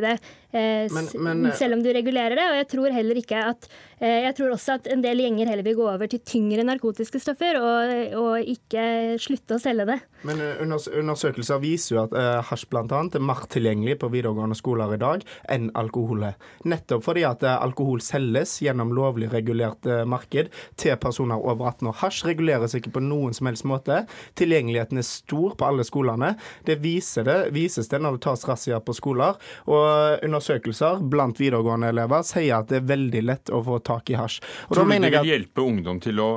markedet eh, s- Men- men- selv om du regulerer det. Og jeg tror heller ikke at eh, Jeg tror også at en del gjenger heller vil gå over til tyngre narkotiske stoffer og, og ikke slutte å selge det. Men eh, undersøkelser viser jo at eh, hasj bl.a. er mer tilgjengelig på videregående skoler i dag enn alkohol. Nettopp fordi at eh, alkohol selges gjennom lovlig regulert eh, marked til personer over 18 år. Hasj reguleres ikke på noen som helst måte. Tilgjengeligheten er stor på alle skolene. Det, viser det vises det når det tas razziaer på skoler. Og undersøkelser blant videregående elever sier at det er veldig lett å få tak i hasj. Og Tror du mener det vil at- hjelpe ungdom til å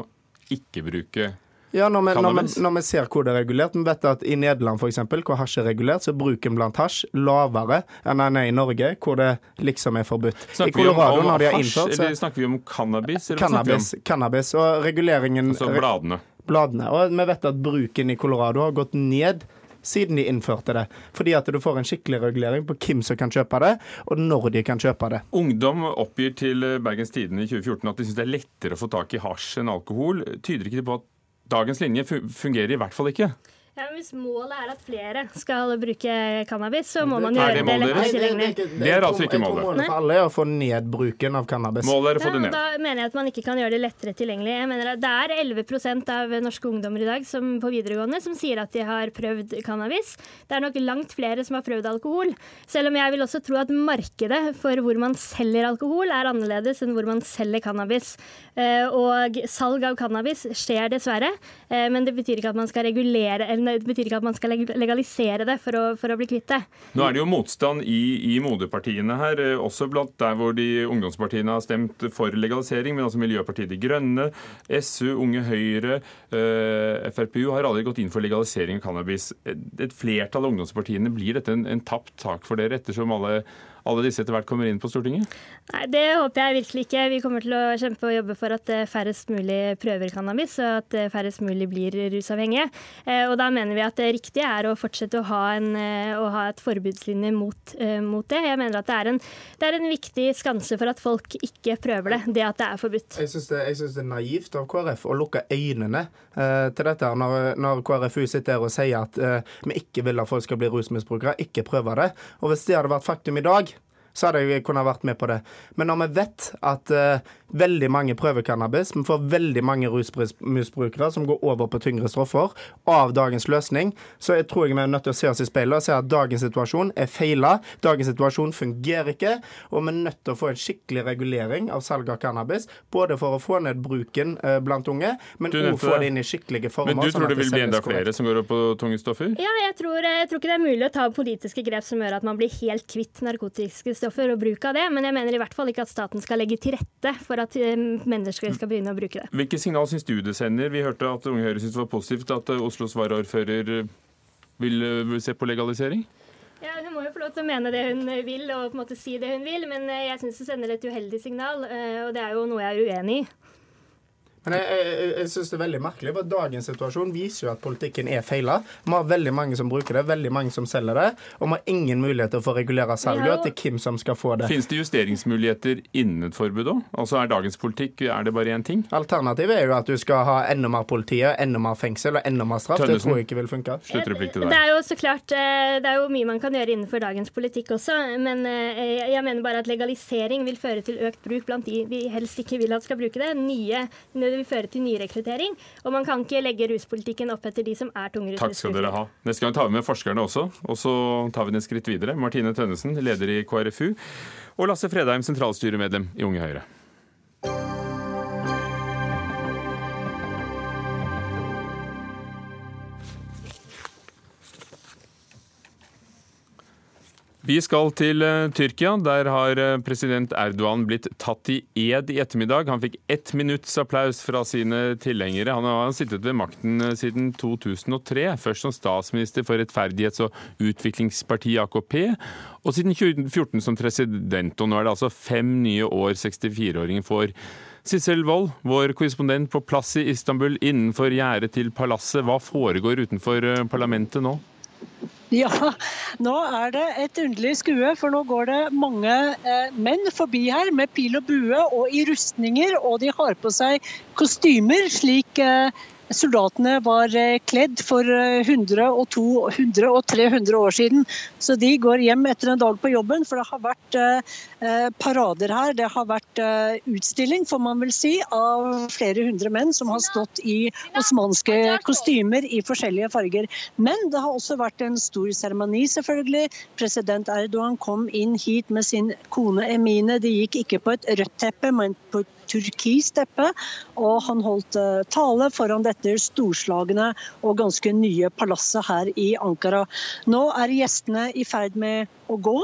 ikke bruke Ja, når vi, når, vi, når vi ser hvor det er regulert. Vi vet at I Nederland for eksempel, hvor hasj er regulert, så er bruken blant hasj lavere enn den er i Norge, hvor det liksom er forbudt. I Snakker vi om, om hasj, innført så eller snakker vi om cannabis? Eller cannabis, om? cannabis og reguleringen? Altså bladene. bladene. Og vi vet at bruken i Colorado har gått ned siden de innførte det. Fordi at du får en skikkelig regulering på hvem som kan kjøpe det, og når de kan kjøpe det. Ungdom oppgir til Bergens Tidende i 2014 at de syns det er lettere å få tak i hasj enn alkohol. Tyder ikke det på at dagens linje fungerer i hvert fall ikke? Ja, men Hvis målet er at flere skal bruke cannabis, så må man gjøre det lettere tilgjengelig. Det er altså ikke målet. Det målet. målet for alle er å få ned bruken av cannabis. Målet er å få det ned. da mener jeg at man ikke kan gjøre det lettere tilgjengelig. Jeg mener at Det er 11% av norske ungdommer i dag som, på videregående som sier at de har prøvd cannabis. Det er nok langt flere som har prøvd alkohol. Selv om jeg vil også tro at markedet for hvor man selger alkohol er annerledes enn hvor man selger cannabis. Eh, Og salg av cannabis skjer dessverre, eh, men det betyr ikke at man skal regulere, eller det betyr ikke at man skal legalisere det for å, for å bli kvitt det. Nå er det jo motstand i, i moderpartiene her, eh, også blant der hvor de ungdomspartiene har stemt for legalisering, men altså Miljøpartiet De Grønne, SU, Unge Høyre, eh, FrPU har aldri gått inn for legalisering av cannabis. Et, flertall av ungdomspartiene, blir dette en, en tapt sak for dere, ettersom alle, alle disse etter hvert kommer inn på Stortinget? Nei, Det håper jeg virkelig ikke. Vi kommer til å kjempe og jobbe for at eh, færrest mulig prøver cannabis, og at eh, færrest mulig blir rusavhengige. Eh, Og da mener vi at det riktige er å fortsette å ha, en, å ha et forbudslinje mot, mot det. Jeg mener at det er, en, det er en viktig skanse for at folk ikke prøver det, det at det er forbudt. Jeg syns det, synes det er naivt av KrF å lukke øynene eh, til dette når, når KrFU sitter her og sier at eh, vi ikke vil at folk skal bli rusmisbrukere, ikke prøve det. Og hvis det hadde vært faktum i dag, så hadde jeg kunnet vært med på det. Men når vi vet at uh, veldig mange prøver cannabis, vi får veldig mange rusmisbrukere som går over på tyngre stoffer av dagens løsning, så jeg tror jeg vi er nødt til å se oss i speilet og se at dagens situasjon er feila. Dagens situasjon fungerer ikke, og vi er nødt til å få en skikkelig regulering av salg av cannabis. Både for å få ned bruken uh, blant unge, men òg få det. inn i skikkelige former. Men du sånn tror det, det vil bli enda flere som går opp på tunge stoffer? Ja, jeg tror, jeg tror ikke det er mulig å ta politiske grep som gjør at man blir helt kvitt narkotiske stoffer og bruk av det, men jeg mener i hvert fall ikke at staten skal legge til rette for at eh, mennesker skal begynne å bruke det. Hvilke signal syns du det sender? Vi hørte at Unge Høyre syntes det var positivt at eh, Oslos varaordfører eh, vil se på legalisering. Ja, Hun må jo få lov til å mene det hun vil og på en måte si det hun vil, men jeg syns det sender et uheldig signal, og det er jo noe jeg er uenig i. Men jeg, jeg, jeg- synes det er veldig merkelig, for dagens situasjon viser jo at politikken er feila. Vi har veldig mange som bruker det, veldig mange som selger det, og vi har ingen mulighet til å få regulere salget til hvem som skal få det. Finnes det justeringsmuligheter innen et forbud òg? Altså er dagens politikk er det bare én ting? Alternativet er jo at du skal ha enda mer politi, enda mer fengsel og enda mer straff. Det tror jeg ikke vil funke. Sluttreplikk til Det er jo så klart eh, Det er jo mye man kan gjøre innenfor dagens politikk også, men eh, jeg mener bare at legalisering vil føre til økt bruk blant de vi helst ikke vil at skal bruke det. Nye, det vil føre til nyrekruttering, og man kan ikke legge ruspolitikken opp etter de som er tunge Takk skal dere ha. Neste gang tar vi med forskerne også, og så tar vi det et skritt videre. Martine Tønnesen, leder i KrFU, og Lasse Fredheim, sentralstyremedlem i Unge Høyre. Vi skal til uh, Tyrkia. Der har uh, president Erdogan blitt tatt i ed i ettermiddag. Han fikk ett minutts applaus fra sine tilhengere. Han har sittet ved makten uh, siden 2003, først som statsminister for rettferdighets- og utviklingspartiet AKP, og siden 2014 som president. Og nå er det altså fem nye år 64-åringen får. Sissel Wold, vår korrespondent på plass i Istanbul innenfor gjerdet til palasset. Hva foregår utenfor parlamentet nå? Ja, nå er det et underlig skue, for nå går det mange eh, menn forbi her med pil og bue og i rustninger, og de har på seg kostymer slik eh, soldatene var eh, kledd for 100 og 200 og 300 år siden. Så de går hjem etter en dag på jobben, for det har vært eh, eh, parader her. Det har vært utstilling, får man vel si, av flere hundre menn som har stått i osmanske kostymer i forskjellige farger. Men det har også vært en stor seremoni, selvfølgelig. President Erdogan kom inn hit med sin kone Emine. De gikk ikke på et rødt teppe, men på et turkist teppe. Og han holdt tale foran dette storslagne og ganske nye palasset her i Ankara. Nå er gjestene i ferd med å gå,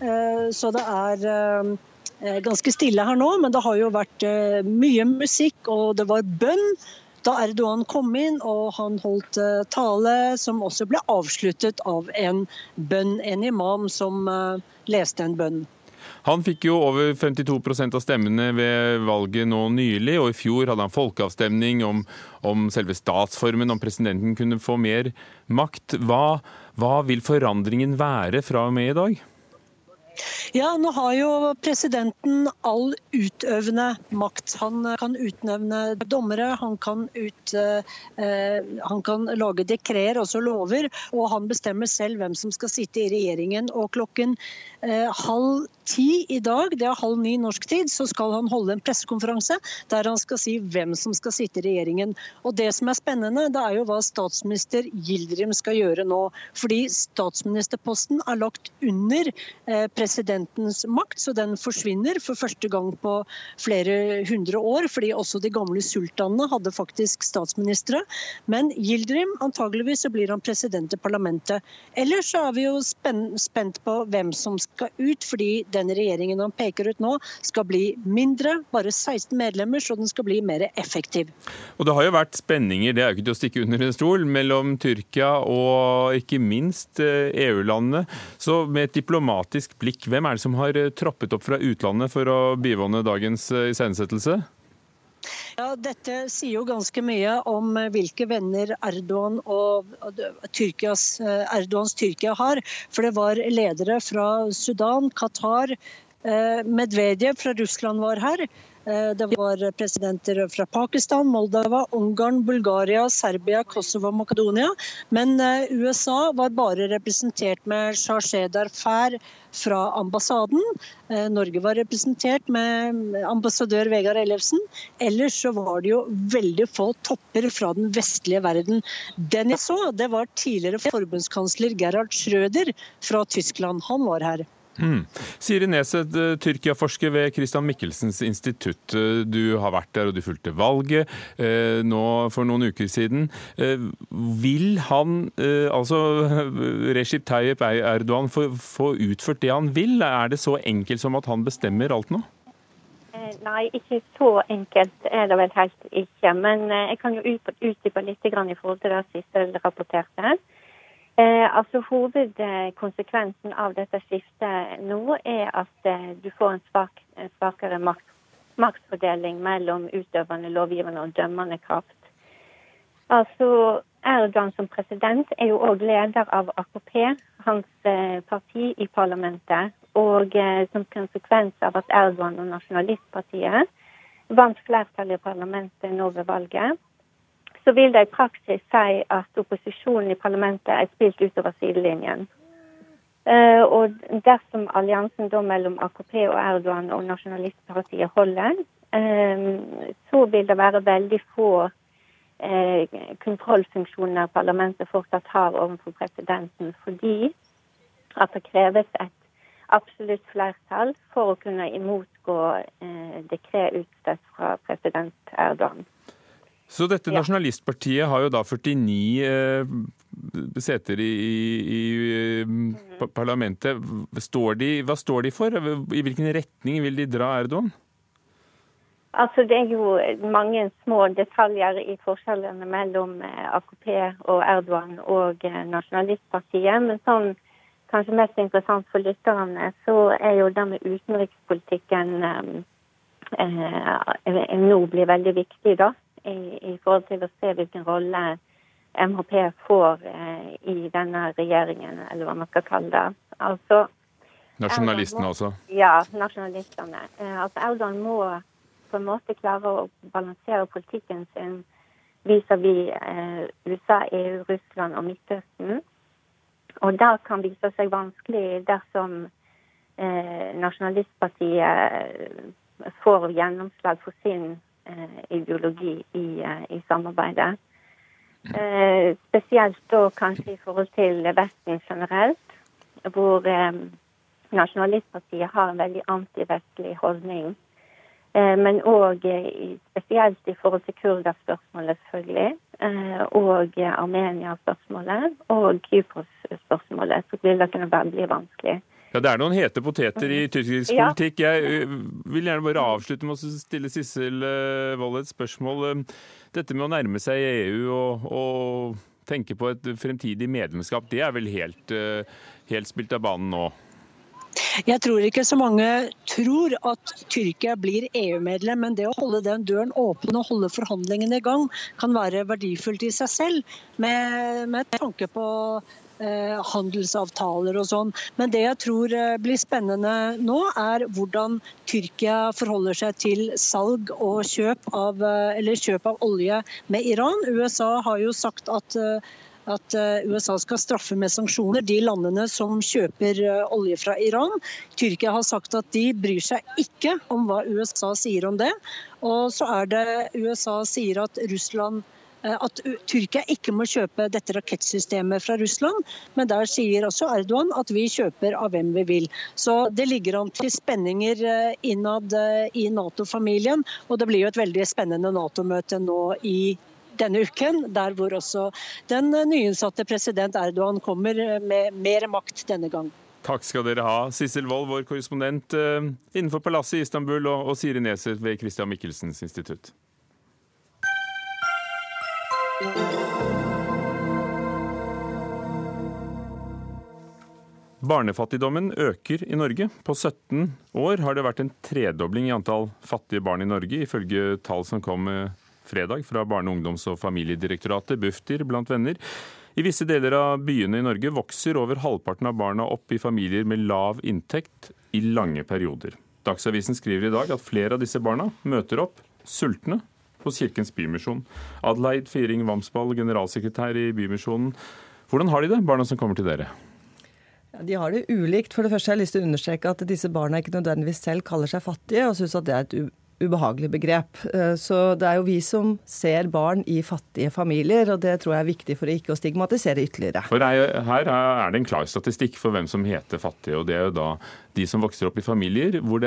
eh, så det er eh, ganske stille her nå. Men det har jo vært eh, mye musikk, og det var bønn da Erdogan kom inn og han holdt tale som også ble avsluttet av en bønn, en imam som leste en bønn. Han fikk jo over 52% av stemmene ved valget nå nylig, og i fjor hadde han folkeavstemning om, om selve statsformen, om presidenten kunne få mer makt. Hva, hva vil forandringen være fra og med i dag? Ja, nå har jo presidenten all utøvende makt. Han kan utnevne dommere, han kan, ut, eh, han kan lage dekreter, også lover, og han bestemmer selv hvem som skal sitte i regjeringen. Og klokken eh, halv ti i dag, det er halv ni norsk tid, så skal han holde en pressekonferanse der han skal si hvem som skal sitte i regjeringen. Og Det som er spennende, det er jo hva statsminister Gildrim skal gjøre nå. Fordi statsministerposten er lagt under eh, presidentens makt, så den forsvinner for første gang på flere hundre år. Fordi også de gamle sultanene hadde faktisk statsministre. Men Gildrim, antageligvis så blir han president i parlamentet. Ellers så er vi jo spent på hvem som skal ut. fordi den regjeringen han peker ut nå, skal bli mindre, bare 16 medlemmer, så den skal bli mer effektiv. Og Det har jo vært spenninger, det er jo ikke til å stikke under en stol, mellom Tyrkia og ikke minst EU-landene. Eh, e så med et diplomatisk blikk, hvem er det som har eh, troppet opp fra utlandet for å bivåne dagens eh, iscenesettelse? Ja, Dette sier jo ganske mye om hvilke venner Erdogan og Tyrkias, Erdogans Tyrkia har. For det var ledere fra Sudan, Qatar, eh, Medvedev fra Russland var her. Eh, det var presidenter fra Pakistan, Moldova, Ungarn, Bulgaria, Serbia, Kosovo og Makedonia. Men eh, USA var bare representert med Shahshed Fær fra ambassaden. Eh, Norge var representert med ambassadør Vegard Ellefsen. Ellers så var det jo veldig få topper fra den vestlige verden. Den jeg så, det var tidligere forbundskansler Gerhard Schrøder fra Tyskland. Han var her. Mm. Siri Neseth, eh, Tyrkia-forsker ved Christian Michelsens institutt. Eh, du har vært der og du fulgte valget eh, nå for noen uker siden. Vil han, altså Recep Tayyip Erdogan, få, utført det han vil? Er det så enkelt som at han bestemmer alt nå? Nei, ikke så enkelt er det vel helt ikke. Men jeg kan jo utdype litt i forhold til det siste rapporterte. Eh, altså Hovedkonsekvensen av dette skiftet nå er at eh, du får en, svak, svakere makt, maktfordeling mellom utøvende, lovgivende og dømmende kraft. Altså Erdogan som president er jo òg leder av AKP, hans eh, parti i parlamentet. Og eh, som konsekvens av at Erdogan og Nasjonalistpartiet vant flertall i parlamentet nå ved valget, så vil det i praksis si at opposisjonen i parlamentet er spilt utover sidelinjen. Uh, og dersom alliansen mellom AKP og Erdogan og nasjonalistpartiet holder, uh, så vil det være veldig få uh, kontrollfunksjoner parlamentet fortsatt har overfor presidenten, fordi at det kreves et absolutt flertall for å kunne imotgå dekret utstedt fra president Erdogan. Så dette nasjonalistpartiet har jo da 49 eh, seter i, i, i parlamentet. Står de, hva står de for? I hvilken retning vil de dra Erdogan? Altså, Det er jo mange små detaljer i forskjellene mellom AKP og Erdogan og Nasjonalistpartiet. Men sånn kanskje mest interessant for lytterne, så er jo det med utenrikspolitikken eh, nå blir veldig viktig. da i, forhold til å se hvilken rolle MHP får eh, i denne regjeringen, eller hva man skal kalle det. Altså, Nasjonalistene også? Ja, nasjonalistene. Eh, altså Erdogan må på en måte klare å balansere politikken sin vis-à-vis eh, USA, EU, Russland og Midtøsten. Og det kan vise seg vanskelig dersom eh, nasjonalistpartiet får gjennomslag for sin ideologi i, eh, i samarbeidet. Eh, spesielt da kanskje i forhold til Vesten generelt, hvor Nasjonalistpartiet har en veldig antivestlig holdning. Men òg spesielt i forhold til kurderspørsmålet, selvfølgelig. Og Armenia-spørsmålet og Kypros-spørsmålet. Så vil det kunne bli vanskelig. Ja, Det er noen hete poteter i tyrkisk politikk. Jeg vil gjerne bare avslutte med å stille Sissel Wold et spørsmål. Dette med å nærme seg EU og, og, tenke på et fremtidig medlemskap, det er vel helt, helt spilt av banen nå? Jeg tror ikke så mange tror at Tyrkia blir EU-medlem, men det å holde den døren åpen og holde forhandlingene i gang kan være verdifullt i seg selv, med, med tanke på handelsavtaler og sånn. Men det jeg tror eh, blir spennende nå, er hvordan Tyrkia forholder seg til salg og kjøp av, eh, kjøp av olje med Iran. USA har jo sagt at at USA skal straffe med sanksjoner de landene som kjøper olje fra Iran. Tyrkia har sagt at de bryr seg ikke om hva USA sier om det. Og så er det USA sier at Russland Eh, at Tyrkia ikke må kjøpe dette rakettsystemet fra Russland. Men der sier også Erdogan at vi kjøper av hvem vi vil. Så det ligger an til spenninger eh, innad eh, i Nato-familien. Og det blir jo et veldig spennende Nato-møte nå i denne uken, der hvor også den nyinnsatte president Erdogan kommer med mer makt denne gang. Takk skal dere ha. Sissel Wold, vår korrespondent innenfor palasset i Istanbul, og Siri Neset ved Christian Michelsens institutt. Barnefattigdommen øker i Norge. På 17 år har det vært en tredobling i antall fattige barn i Norge, ifølge tall som kom fredag fra Barne-, ungdoms- og familiedirektoratet, Bufdir, blant venner. I visse deler av byene i Norge vokser over halvparten av barna opp i familier med lav inntekt i lange perioder. Dagsavisen skriver i dag at flere av disse barna møter opp sultne hos Kirkens Bymisjon. Adelaide Firing Vamsball, generalsekretær i Bymisjonen. Hvordan har de det, barna som kommer til dere? Ja, de har det ulikt. For det første har jeg lyst til å understreke at disse barna ikke nødvendigvis selv kaller seg fattige, og syns at det er et ubehagelig begrep. Eh, så det er jo vi som ser barn i fattige familier, og det tror jeg er viktig for å ikke å stigmatisere ytterligere. For Her er det en klar statistikk for hvem som heter fattige, og det er jo da de som vokser opp i familier hvor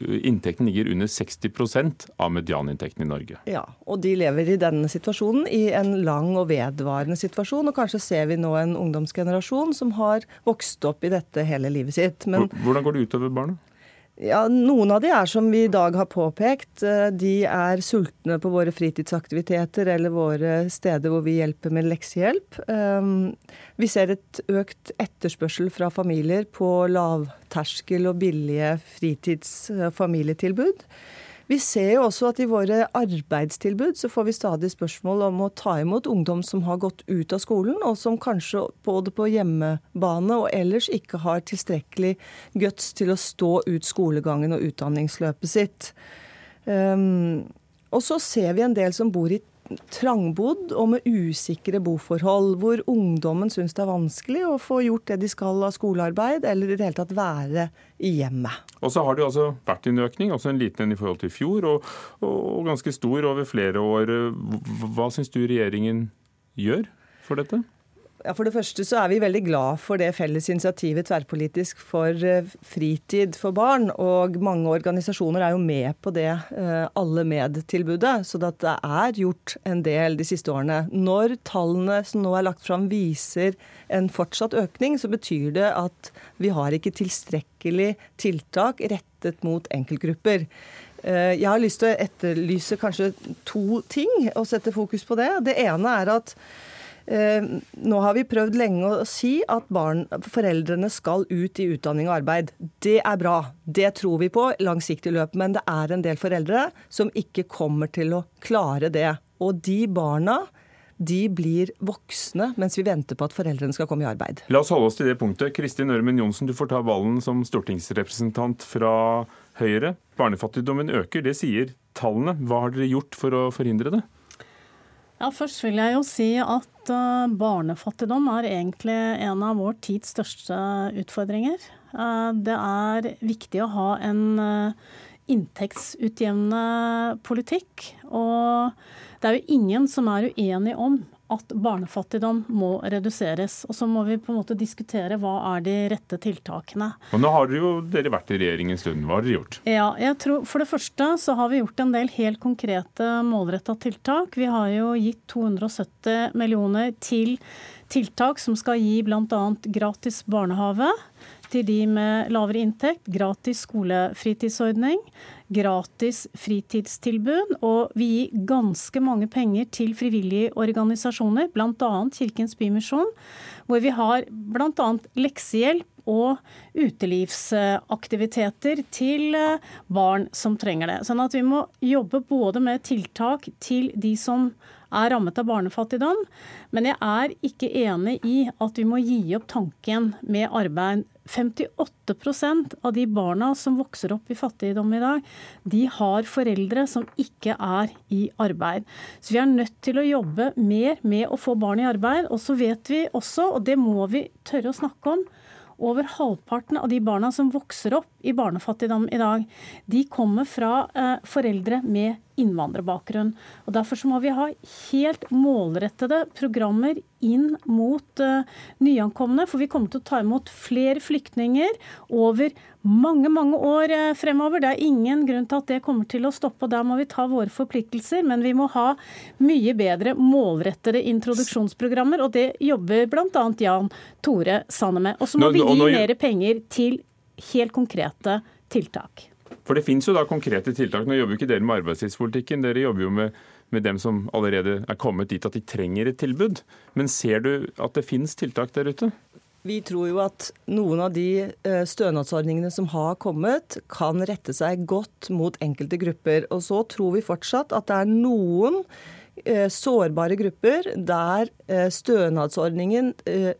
inntekten ligger under 60% av medianinntekten i Norge. Ja, og de lever i denne situasjonen i en lang og vedvarende situasjon. Og kanskje ser vi nå en ungdomsgenerasjon som har vokst opp i dette hele livet sitt. Men, Hvordan går det utover barna? Ja, Noen av de er som vi i dag har påpekt. Eh, de er sultne på våre fritidsaktiviteter eller våre steder hvor vi hjelper med leksehjelp. Ehm, vi ser et økt etterspørsel fra familier på lavterskel og billige fritids- og familietilbud. Vi ser jo også at i våre arbeidstilbud så får vi stadig spørsmål om å ta imot ungdom som har gått ut av skolen, og som kanskje både på hjemmebane og ellers ikke har tilstrekkelig guts til å stå ut skolegangen og utdanningsløpet sitt. Um, og så ser vi en del som bor i trangbodd og med usikre boforhold, hvor ungdommen syns det er vanskelig å få gjort det de skal av skolearbeid, eller i det hele tatt være i hjemmet. Og så har det jo altså vært en økning, også en liten en i forhold til i fjor, og, og ganske stor over flere år. Hva syns du regjeringen gjør for dette? Ja, For det første så er vi veldig glad for det felles initiativet tverrpolitisk for eh, fritid for barn. Og mange organisasjoner er jo med på det eh, Alle med-tilbudet. Så det er gjort en del de siste årene. Når tallene som nå er lagt fram viser en fortsatt økning, så betyr det at vi har ikke tilstrekkelig tiltak rettet mot enkeltgrupper. Eh, jeg har lyst til å etterlyse kanskje to ting og sette fokus på det. Det ene er at nå har vi prøvd lenge å si at barn, foreldrene skal ut i utdanning og arbeid. Det er bra. Det tror vi på langsiktig løp. Men det er en del foreldre som ikke kommer til å klare det. Og de barna de blir voksne mens vi venter på at foreldrene skal komme i arbeid. La oss holde oss til det punktet. Kristin Ørmen Johnsen, du får ta ballen som stortingsrepresentant fra Høyre. Barnefattigdommen øker, det sier tallene. Hva har dere gjort for å forhindre det? Ja, Først vil jeg jo si at uh, barnefattigdom er egentlig en av vår tids største utfordringer. Uh, det er viktig å ha en uh, inntektsutjevnende politikk. Og det er jo ingen som er uenig om at barnefattigdom må reduseres. Og så må vi på en måte diskutere hva er de rette tiltakene. Og Nå har dere jo dere vært i regjering en stund. Hva har dere gjort? Ja, jeg tror For det første så har vi gjort en del helt konkrete målretta tiltak. Vi har jo gitt 270 millioner til tiltak som skal gi bl.a. gratis barnehage til de med lavere inntekt, gratis skolefritidsordning, gratis fritidstilbud, og vi gir ganske mange penger til frivillige organisasjoner, bl.a. Kirkens Bymisjon, hvor vi har bl.a. leksehjelp og utelivsaktiviteter til eh, barn som trenger det. Sånn at vi må jobbe både med tiltak til de som er rammet av barnefattigdom, men jeg er ikke enig i at vi må gi opp tanken med arbeid 58% av de barna som vokser opp i fattigdom i dag, de har foreldre som ikke er i arbeid. Så vi er nødt til å jobbe mer med å få barn i arbeid. Og så vet vi også, og det må vi tørre å snakke om, over halvparten av de barna som vokser opp i barnefattigdom i dag, de kommer fra eh, foreldre med innvandrerbakgrunn. Og Derfor så må vi ha helt målrettede programmer inn mot uh, nyankomne. For vi kommer til å ta imot flere flyktninger over mange mange år uh, fremover. Det er ingen grunn til at det kommer til å stoppe. og Der må vi ta våre forpliktelser. Men vi må ha mye bedre målrettede introduksjonsprogrammer. Og det jobber bl.a. Jan Tore Sanne med. Og så må vi gi mer penger til helt konkrete tiltak. For det finnes jo da konkrete tiltak. Nå jobber jo ikke dere med arbeidslivspolitikken. Dere jobber jo med, med, dem som allerede er kommet dit at de trenger et tilbud. Men ser du at det finnes tiltak der ute? Vi tror jo at noen av de eh, stønadsordningene som har kommet, kan rette seg godt mot enkelte grupper. Og så tror vi fortsatt at det er noen sårbare grupper der eh, stønadsordningen,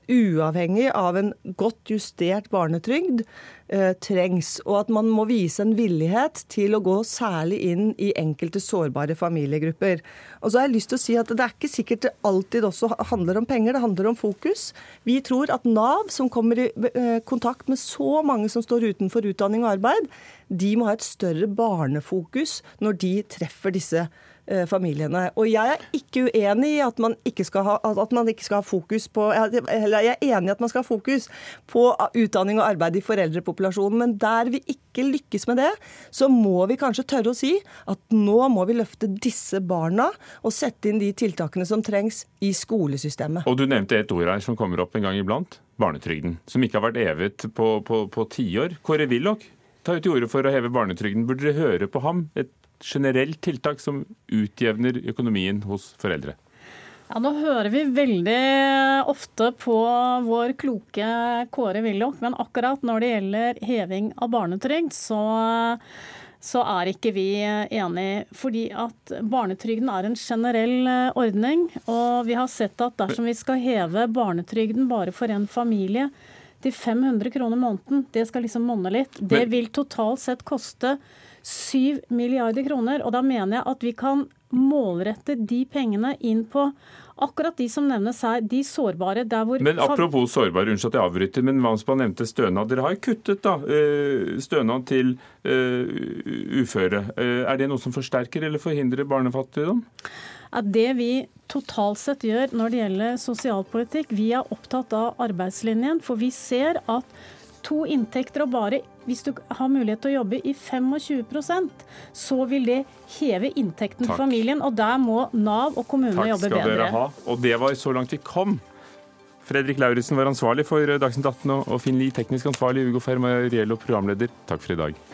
uavhengig av en godt justert barnetrygd, eh, trengs, og at man må vise en villighet til å gå særlig inn i enkelte sårbare familiegrupper. Og så har jeg lyst til å si at Det er ikke sikkert det alltid også handler om penger, det handler om fokus. Vi tror at Nav, som kommer i eh, kontakt med så mange som står utenfor utdanning og arbeid, de må ha et større barnefokus når de treffer disse Eh, familiene. Og jeg er ikke uenig i at man ikke skal ha, at man ikke skal ha fokus på Eller jeg er enig i at man skal ha fokus på utdanning og arbeid i foreldrepopulasjonen, men der vi ikke lykkes med det, så må vi kanskje tørre å si at nå må vi løfte disse barna og sette inn de tiltakene som trengs i skolesystemet. Og du nevnte et ord her som kommer opp en gang iblant. Barnetrygden. Som ikke har vært evet på tiår. Kåre Willoch tar til orde for å heve barnetrygden. Burde dere høre på ham? Et generelt tiltak som utjevner økonomien hos foreldre? Ja, Nå hører vi veldig ofte på vår kloke Kåre Willoch, men akkurat når det gjelder heving av barnetrygd, så, så er ikke vi enig. Fordi at barnetrygden er en generell ordning, og vi har sett at dersom vi skal heve barnetrygden bare for en familie til 500 kroner måneden, det skal liksom monne litt, det vil totalt sett koste 7 milliarder kroner. Og da mener jeg at vi kan målrette de pengene inn på akkurat de som nevnes her, de sårbare der hvor Men apropos sårbare, unnskyld at jeg avbryter, men Vansmann nevnte stønad. Dere har jo kuttet da, eh, stønad til uh, uføre. Uh, er det noe som forsterker eller forhindrer barnefattigdom? At det vi totalt sett gjør når det gjelder sosialpolitikk, vi er opptatt av arbeidslinjen. For vi ser at to inntekter og bare hvis du har mulighet til å jobbe i 25% så vil det heve inntekten til familien. Og der må Nav og kommunene jobbe bedre. Takk skal dere ha. Og det var så langt vi kom. Fredrik Lauritzen var ansvarlig for Dagsnytt 18, og Finn Lie teknisk ansvarlig, Ugo Fermariello programleder. Takk for i dag.